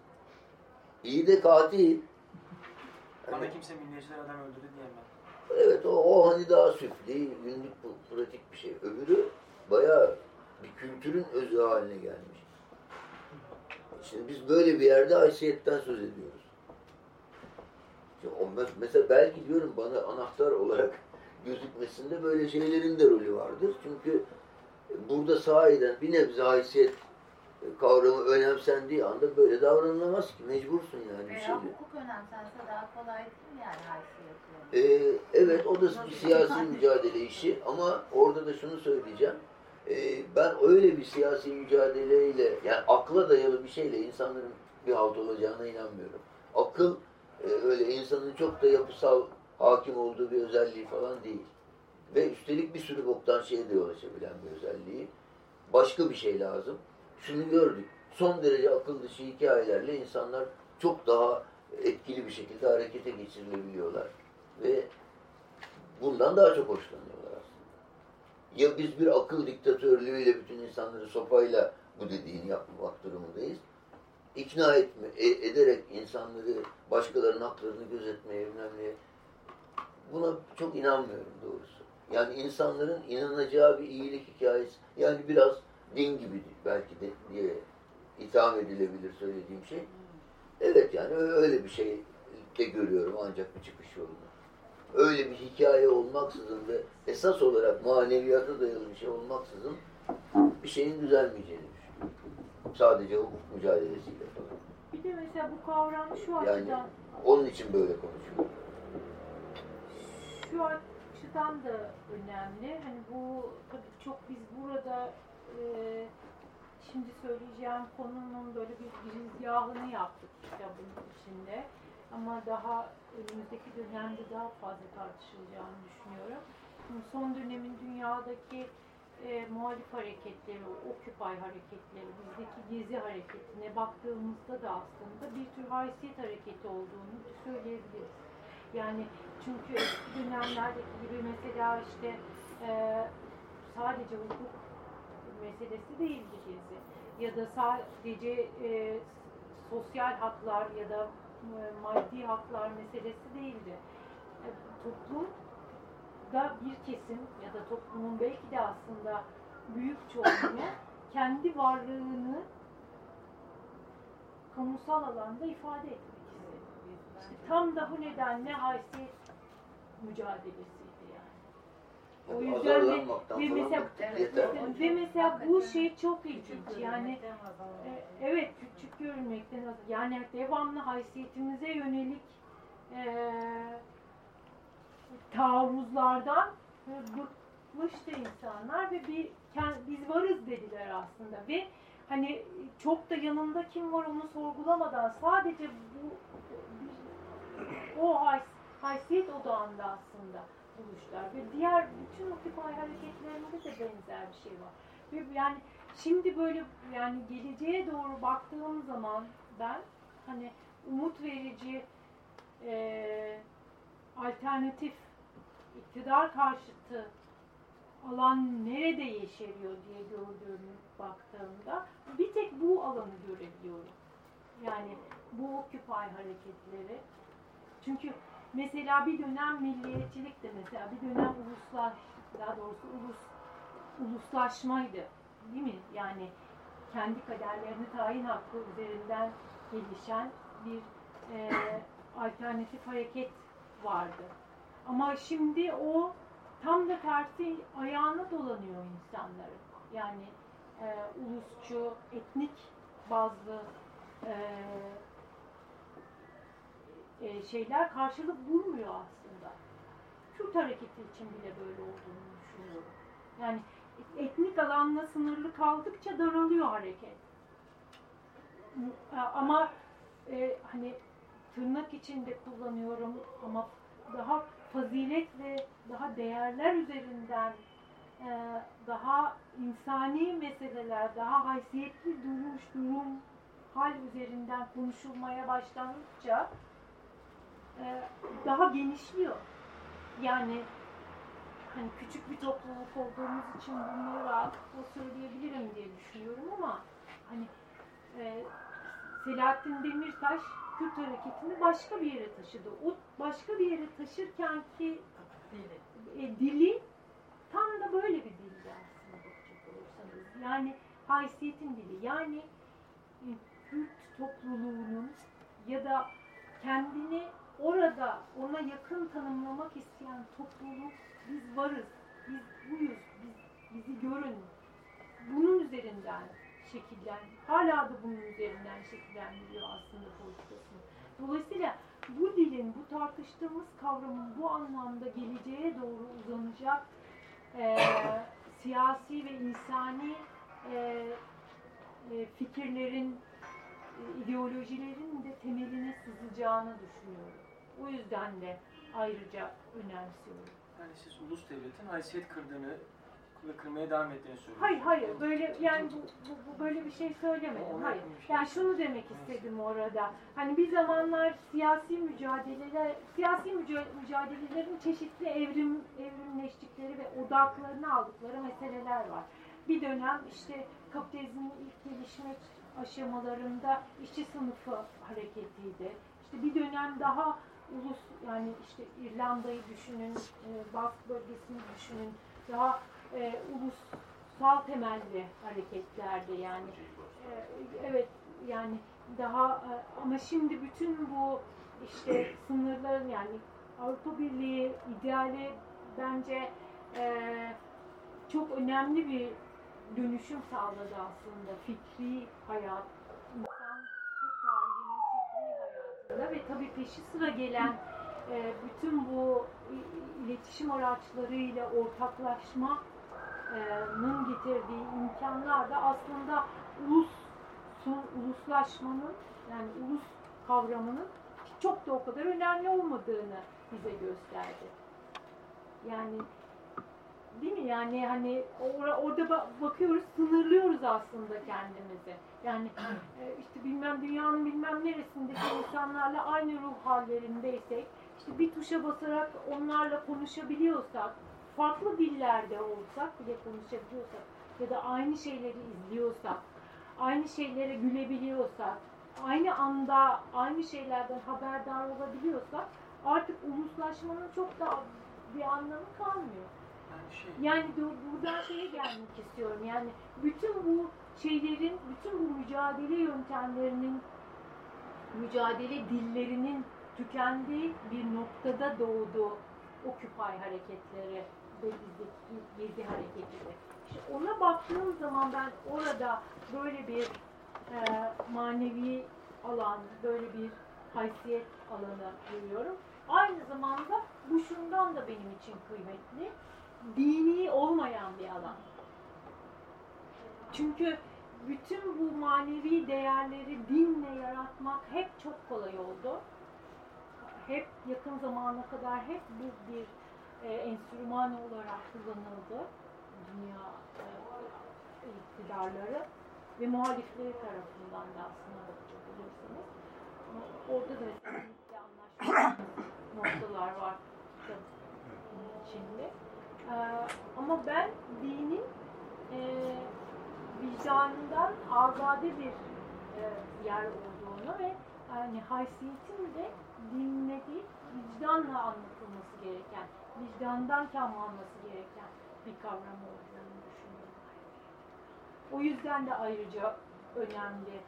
İyi de katil. Bana kimse milliyetçiler adam öldürdü diyemez. Evet o, o hani daha süfli, günlük pratik bir şey. Öbürü bayağı bir kültürün özü haline gelmiş. Şimdi biz böyle bir yerde haysiyetten söz ediyoruz. Şimdi o mes- mesela belki diyorum bana anahtar olarak gözükmesinde böyle şeylerin de rolü vardır. Çünkü burada sahiden bir nebze haysiyet kavramı önemsendiği anda böyle davranılamaz ki. Mecbursun yani bir Veya şeyde. hukuk önemsense daha kolay değil mi yani haysiyetli? Ee, evet o da bir siyasi mücadele işi ama orada da şunu söyleyeceğim. Ee, ben öyle bir siyasi mücadeleyle yani akla dayalı bir şeyle insanların bir halt olacağına inanmıyorum. Akıl e, öyle insanın çok da yapısal hakim olduğu bir özelliği falan değil. Ve üstelik bir sürü boktan şeye de yol açabilen bir özelliği. Başka bir şey lazım. Şunu gördük. Son derece akıl dışı hikayelerle insanlar çok daha etkili bir şekilde harekete geçirilebiliyorlar. Ve bundan daha çok hoşlanıyorlar aslında. Ya biz bir akıl diktatörlüğüyle bütün insanları sopayla bu dediğini yapmak durumundayız. İkna etme, e- ederek insanları başkalarının haklarını gözetmeye bilmem neye buna çok inanmıyorum doğrusu. Yani insanların inanacağı bir iyilik hikayesi. Yani biraz din gibi belki de diye itham edilebilir söylediğim şey. Evet yani öyle bir şey de görüyorum ancak bir çıkış yolunu. Öyle bir hikaye olmaksızın ve esas olarak maneviyata dayalı bir şey olmaksızın bir şeyin düzelmeyeceğini düşünüyorum. Sadece hukuk mücadelesiyle falan. Bir de mesela bu kavram şu Yani açıdan onun için böyle konuşuyorum. şu açıdan da önemli. Hani bu tabii çok biz burada e, şimdi söyleyeceğim konunun böyle bir girizgahını yaptık kitabın içinde. Ama daha önümüzdeki dönemde daha fazla tartışılacağını düşünüyorum. Şimdi son dönemin dünyadaki e, muhalif hareketleri, Occupy hareketleri, bizdeki gezi hareketine baktığımızda da aslında bir tür haysiyet hareketi olduğunu söyleyebiliriz. Yani çünkü dönemlerdeki gibi mesela işte e, sadece hukuk meselesi değildi gezi. Ya da sadece e, sosyal haklar ya da e, maddi haklar meselesi değildi. E, toplum da bir kesim ya da toplumun belki de aslında büyük çoğunluğu kendi varlığını kamusal alanda ifade etmek istedi. İşte tam da bu nedenle haysiyet mücadelesiydi yani. O yüzden de ve mesela, ve mesela bu şey çok ilginç yani e, evet küçük görünmekten yani devamlı haysiyetimize yönelik e, taarruzlardan e, bıkmıştı insanlar ve bir biz varız dediler aslında. Ve hani çok da yanında kim var onu sorgulamadan sadece bu o hays haysiyet odağında aslında buluşlar ve diğer bütün Occupy hareketlerinde de benzer bir şey var. Ve yani şimdi böyle yani geleceğe doğru baktığım zaman ben hani umut verici e, alternatif iktidar karşıtı alan nerede yeşeriyor diye gördüğümü baktığımda bir tek bu alanı görebiliyorum. Yani bu Occupy hareketleri. Çünkü mesela bir dönem milliyetçilik de mesela bir dönem uluslar daha doğrusu ulus uluslaşmaydı. Değil mi? Yani kendi kaderlerini tayin hakkı üzerinden gelişen bir e, alternatif hareket vardı. Ama şimdi o tam da tersi ayağına dolanıyor insanların. Yani e, ulusçu, etnik bazı e, e, şeyler karşılık bulmuyor aslında. Kürt hareketi için bile böyle olduğunu düşünüyorum. Yani etnik alanla sınırlı kaldıkça daralıyor hareket. E, Ama e, hani tırnak içinde kullanıyorum ama daha fazilet ve daha değerler üzerinden e, daha insani meseleler, daha haysiyetli duruş, durum, hal üzerinden konuşulmaya başlandıkça daha genişliyor. Yani hani küçük bir topluluk olduğumuz için bunları rahatlıkla söyleyebilirim diye düşünüyorum ama hani e, Selahattin Demirtaş Kürt hareketini başka bir yere taşıdı. O başka bir yere taşırken ki e, dili tam da böyle bir dildi aslında bakacak olursanız. Yani haysiyetin dili. Yani e, Kürt topluluğunun ya da kendini orada ona yakın tanımlamak isteyen topluluk biz varız, biz buyuz, biz, bizi görün. Bunun üzerinden şekillen, hala da bunun üzerinden şekillendiriyor aslında politikasını. Dolayısıyla bu dilin, bu tartıştığımız kavramın bu anlamda geleceğe doğru uzanacak e, siyasi ve insani e, e, fikirlerin, e, ideolojilerin de temeline sızacağını düşünüyorum. O yüzden de ayrıca önemsiyorum. Yani siz ulus devletin haysiyet kırdığını ve kırmaya devam ettiğini söylüyorsunuz. Hayır hayır böyle yani bu, bu, bu böyle bir şey söylemedim. Hayır. Yani şunu demek istedim orada. Hani bir zamanlar siyasi mücadeleler, siyasi müca- mücadelelerin çeşitli evrim evrimleştikleri ve odaklarını aldıkları meseleler var. Bir dönem işte kapitalizmin ilk gelişme aşamalarında işçi sınıfı hareketiydi. İşte bir dönem daha ulus yani işte İrlanda'yı düşünün, e, Bask bölgesini düşünün. Daha e, ulusal temelli hareketlerdi yani. E, evet yani daha e, ama şimdi bütün bu işte sınırların yani Avrupa Birliği ideali bence e, çok önemli bir dönüşüm sağladı aslında fikri hayat, insanlık tarihinin fikri hayatında ve tabii peşi sıra gelen e, bütün bu iletişim araçlarıyla ortaklaşmanın getirdiği imkanlar da aslında ulus uluslaşmanın yani ulus kavramının çok da o kadar önemli olmadığını bize gösterdi. Yani değil mi? Yani hani or- orada ba- bakıyoruz, sınırlıyoruz aslında kendimizi. Yani e, işte bilmem dünyanın bilmem neresindeki insanlarla aynı ruh hallerindeyse işte bir tuşa basarak onlarla konuşabiliyorsak, farklı dillerde olsak bile konuşabiliyorsak ya da aynı şeyleri izliyorsak, aynı şeylere gülebiliyorsak, aynı anda aynı şeylerden haberdar olabiliyorsak artık uluslaşmanın çok da bir anlamı kalmıyor. Yani buradan şeye gelmek istiyorum. Yani bütün bu şeylerin, bütün bu mücadele yöntemlerinin, mücadele dillerinin tükendiği bir noktada doğdu Occupy hareketleri ve gezi hareketleri. İşte ona baktığım zaman ben orada böyle bir e, manevi alan, böyle bir haysiyet alanı görüyorum. Aynı zamanda bu şundan da benim için kıymetli. Dini olmayan bir alan. Çünkü bütün bu manevi değerleri dinle yaratmak hep çok kolay oldu. Hep yakın zamana kadar hep bu bir e, enstrüman olarak kullanıldı dünya e, iktidarları ve muhalifleri tarafından da aslında bakacak olursanız. Orada da kesinlikle anlaşmadığımız noktalar var kitabın içinde. Ee, ama ben dinin e, vicdanından azade bir e, yer olduğunu ve yani haysiyetin de dinle değil, vicdanla anlatılması gereken, vicdandan kalmanması gereken bir kavram olduğunu düşünüyorum. O yüzden de ayrıca önemli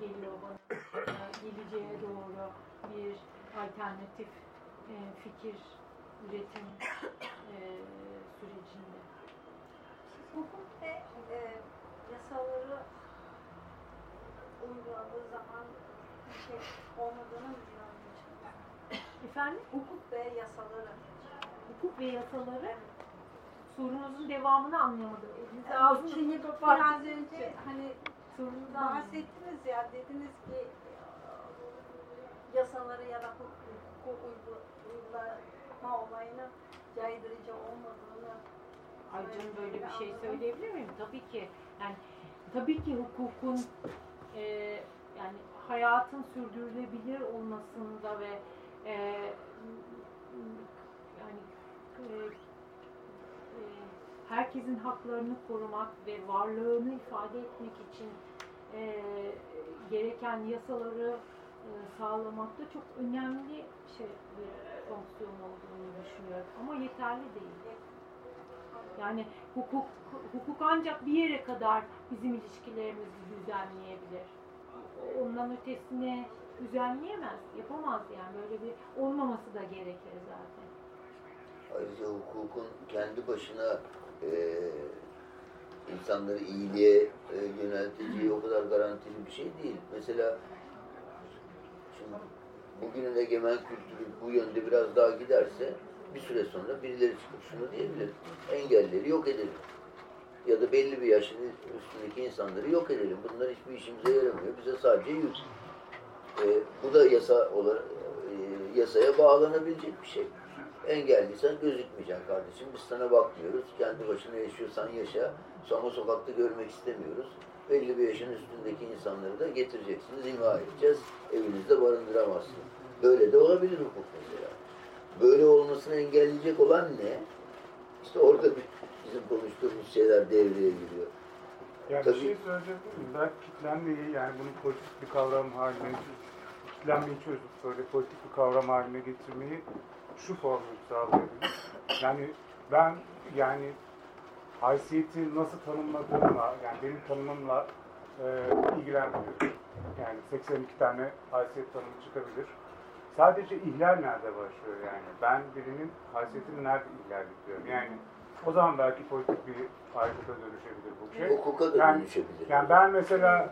geliyor bana e, geleceğe doğru bir alternatif e, fikir üretim e, sürecinde. Hukuk ve e, yasaları uyguladığı zaman bir şey olmadığını düşünüyorum. Efendim? Hukuk ve yasaları. Hukuk ve yasaları sorunuzun devamını anlayamadım. Elinize Yani ağzınızı kapatın. biraz önce hani Sorunuzu bahsettiniz ya dediniz ki yasaları ya da hukuk uygu- uygulama olayını caydırıcı olmadığını Ay canım böyle bir şey söyleyebilir miyim? Tabii ki. Yani tabii ki hukukun e, yani hayatın sürdürülebilir olmasında ve e, yani e, e, herkesin haklarını korumak ve varlığını ifade etmek için e, gereken yasaları e, sağlamakta çok önemli şey bir fonksiyon olduğunu düşünüyorum. Ama yeterli değil. Yani hukuk hukuk ancak bir yere kadar bizim ilişkilerimizi düzenleyebilir. Ondan ötesine düzenleyemez, yapamaz yani böyle bir olmaması da gerekir zaten. Ayrıca hukukun kendi başına e, insanları iyiliğe e, yönelteceği o kadar garantili bir şey değil. Mesela şimdi bugünün egemen kültürü bu yönde biraz daha giderse bir süre sonra birileri çıkıp şunu diyebilir. Engelleri yok edelim. Ya da belli bir yaşın üstündeki insanları yok edelim. Bunlar hiçbir işimize yaramıyor. Bize sadece yük. E, bu da yasa olarak e, yasaya bağlanabilecek bir şey. Engelliysen gözükmeyeceksin kardeşim. Biz sana bakmıyoruz. Kendi başına yaşıyorsan yaşa. Sonra sokakta görmek istemiyoruz. Belli bir yaşın üstündeki insanları da getireceksiniz, imha edeceğiz. Evinizde barındıramazsınız. Böyle de olabilir hukuk mesela. Böyle olmasını engelleyecek olan ne? İşte orada bir, bizim konuştuğumuz şeyler devreye giriyor. Yani Tabii. bir şey söyleyecektim. Belki kitlenmeyi yani bunu politik bir kavram haline kitlenmeyi çözüp böyle politik bir kavram haline getirmeyi şu formül sağlayabilir. Yani ben yani haysiyeti nasıl tanımladığımla yani benim tanımımla e, ilgilenmiyorum. Yani 82 tane haysiyet tanımı çıkabilir. Sadece ihlal nerede başlıyor yani? Ben birinin haysiyetini nerede ihlal ediyorum? Yani o zaman belki politik bir aygıta dönüşebilir bu şey. Hukuka da yani, dönüşebilir. Yani ben mesela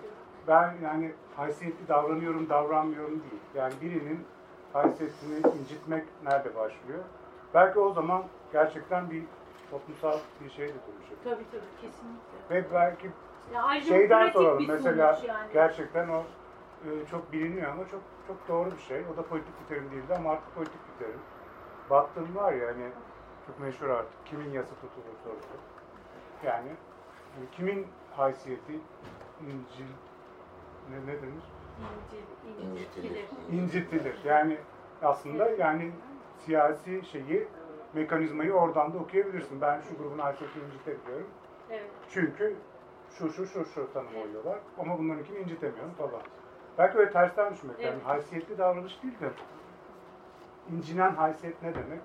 ben yani haysiyetli davranıyorum, davranmıyorum değil. Yani birinin haysiyetini incitmek nerede başlıyor? Belki o zaman gerçekten bir toplumsal bir şeye de dönüşebilir. Tabii tabii kesinlikle. Ve belki Ya şeyden soralım mesela yani. gerçekten o e, çok biliniyor ama çok çok doğru bir şey. O da politik bir terim değildi ama artık politik bir terim. Baktığım var ya hani çok meşhur artık kimin yasa tutulur sorusu. Yani e, kimin haysiyeti incil ne, ne denir? İncitilir. incitilir. Yani aslında yani siyasi şeyi mekanizmayı oradan da okuyabilirsin. Ben şu grubun haysiyetini incitebiliyorum. Evet. Çünkü şu şu şu şu tanım oluyorlar. Ama bunlarınkini incitemiyorum falan. Belki öyle tersten düşünmek Evet. yani haysiyetli davranış değil de incinen haysiyet ne demek?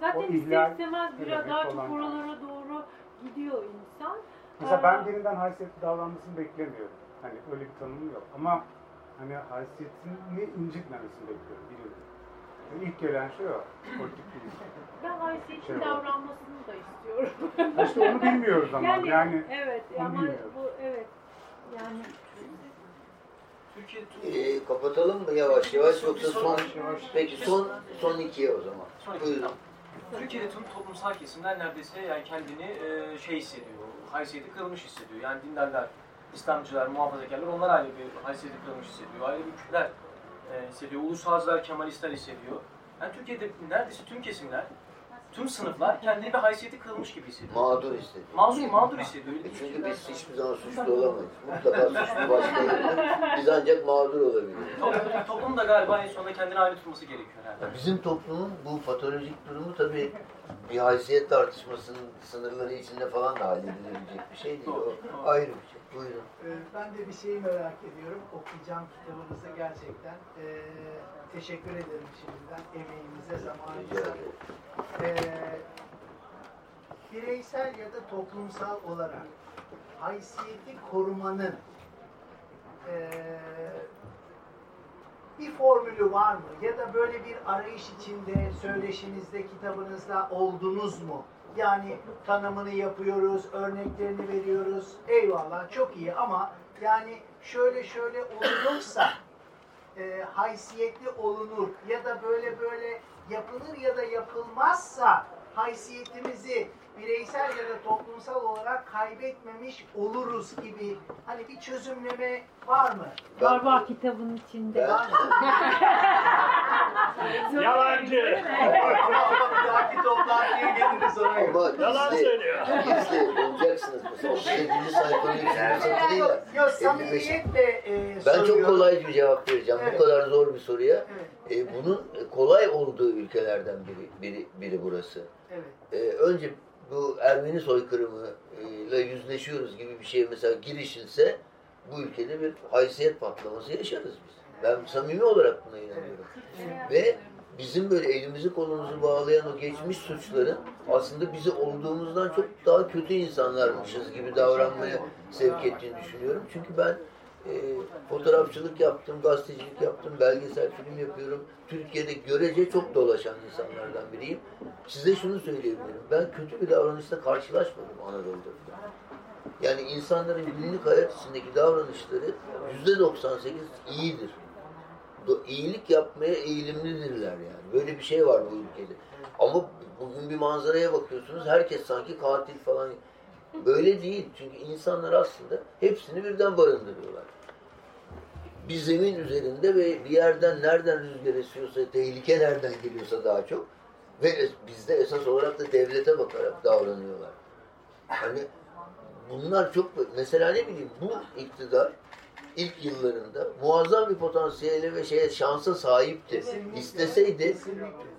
Zaten O ister istemez biraz daha çok oralara doğru gidiyor insan. Mesela ben birinden haysiyetli davranmasını beklemiyorum. Hani öyle bir tanımım yok. Ama hani haysiyetini incitmemesini bekliyorum birinin. Yani ilk gelen şey o. Politik bir Ben haysiyetli şey davranmasını da istiyorum. Ha işte onu bilmiyoruz ama yani, yani evet ama bilmiyoruz. bu evet yani Ee, kapatalım mı yavaş yavaş yoksa son Yavaş. peki son son ikiye o zaman. Buyurun. Türkiye'de tüm toplumsal kesimler neredeyse yani kendini e, şey hissediyor, haysiyeti kırılmış hissediyor. Yani dindarlar, İslamcılar, muhafazakarlar onlar ayrı bir haysiyeti kırılmış hissediyor. Ayrı bir Kürtler e, hissediyor. Ulusalcılar, Kemalistler hissediyor. Yani Türkiye'de neredeyse tüm kesimler, tüm sınıflar kendini bir haysiyeti kırılmış gibi hissediyor. Mağdur hissediyor. Mağdur, mağdur hissediyor. E çünkü biz hiçbir zaman suçlu olamayız. Mutlaka suçlu başkalarıdır. Biz ancak mağdur olabiliriz. Toplum, toplum da galiba en sonunda kendini ayrı tutması gerekiyor herhalde. Bizim toplumun bu patolojik durumu tabii bir haysiyet tartışmasının sınırları içinde falan da halledilebilecek bir şey değil. O ayrı bir şey. Buyurun. Ee, Ben de bir şeyi merak ediyorum. Okuyacağım kitabınızı gerçekten. Ee, teşekkür ederim şimdiden emeğinize, zamanınıza. Ee, bireysel ya da toplumsal olarak haysiyeti korumanın bir formülü var mı? Ya da böyle bir arayış içinde söyleşinizde, kitabınızda oldunuz mu? Yani tanımını yapıyoruz, örneklerini veriyoruz. Eyvallah çok iyi ama yani şöyle şöyle olunursa e, haysiyetli olunur ya da böyle böyle yapılır ya da yapılmazsa haysiyetimizi bireysel ya da toplumsal olarak kaybetmemiş oluruz gibi hani bir çözümleme var mı? var var kitabın içinde. Var mı? Yalancı. bir dahaki toplantıya geliriz ona göre. Ama Yalan gizli, söylüyor. gizli olacaksınız. Mesela 37. sayfanın Mesela değil yok, ya. yok 55. samimiyetle e, Ben çok kolay bir cevap vereceğim. Evet. Bu kadar zor bir soruya. Evet, E, bunun kolay olduğu ülkelerden biri, biri, biri burası. evet. E, önce bu Ermeni soykırımı ile yüzleşiyoruz gibi bir şeye mesela girişilse bu ülkede bir haysiyet patlaması yaşarız biz. Ben samimi olarak buna inanıyorum. Ve bizim böyle elimizi kolumuzu bağlayan o geçmiş suçların aslında bizi olduğumuzdan çok daha kötü insanlarmışız gibi davranmaya sevk ettiğini düşünüyorum. Çünkü ben e, fotoğrafçılık yaptım, gazetecilik yaptım, belgesel film yapıyorum. Türkiye'de görece çok dolaşan insanlardan biriyim. Size şunu söyleyebilirim. Ben kötü bir davranışla karşılaşmadım Anadolu'da. Yani insanların günlük hayat içindeki davranışları yüzde 98 iyidir. İyilik yapmaya eğilimlidirler yani. Böyle bir şey var bu ülkede. Ama bugün bir manzaraya bakıyorsunuz herkes sanki katil falan. Böyle değil. Çünkü insanlar aslında hepsini birden barındırıyorlar. Bir zemin üzerinde ve bir yerden nereden rüzgar esiyorsa, tehlike nereden geliyorsa daha çok ve bizde esas olarak da devlete bakarak davranıyorlar. Hani bunlar çok mesela ne bileyim bu iktidar ilk yıllarında muazzam bir potansiyele ve şeye şansa sahipti. İsteseydi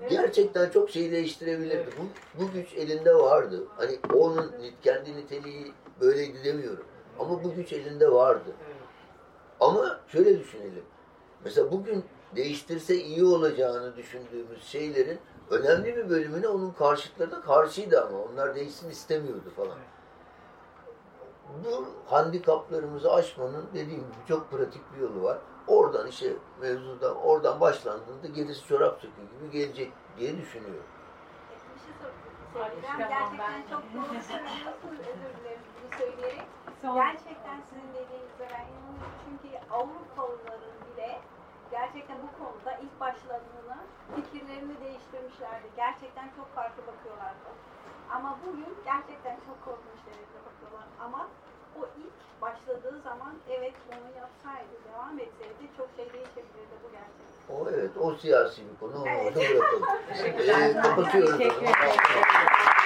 gerçekten çok şey değiştirebilirdi. Bu, bu güç elinde vardı. Hani onun kendi niteliği böyleydi demiyorum. Ama bu güç elinde vardı. Ama şöyle düşünelim. Mesela bugün değiştirse iyi olacağını düşündüğümüz şeylerin önemli bir bölümüne onun karşıtları da karşıydı ama. Onlar değişsin istemiyordu falan. Bu handikaplarımızı aşmanın dediğim gibi çok pratik bir yolu var. Oradan işte mevzuda, oradan başlandığında gerisi çorap söküğü gibi gelecek diye düşünüyorum. Bir şey soracağım. Gerçekten çok doğru söylüyorsunuz. Özür dilerim bunu söyleyerek. Gerçekten sizin dediğinize ben inanıyorum. Çünkü Avrupalıların bile gerçekten bu konuda ilk başladığını fikirlerini değiştirmişlerdi. Gerçekten çok farklı bakıyorlardı. Ama bugün gerçekten çok korkunç derecede bakıyorlar. Ama o ilk başladığı zaman evet onu yapsaydı, devam etseydi çok şey değişebilirdi bu gerçekten. O evet, o siyasi bir konu. Onu Evet. orada bırakalım. Ee, kapatıyoruz. o Teşekkür ederim.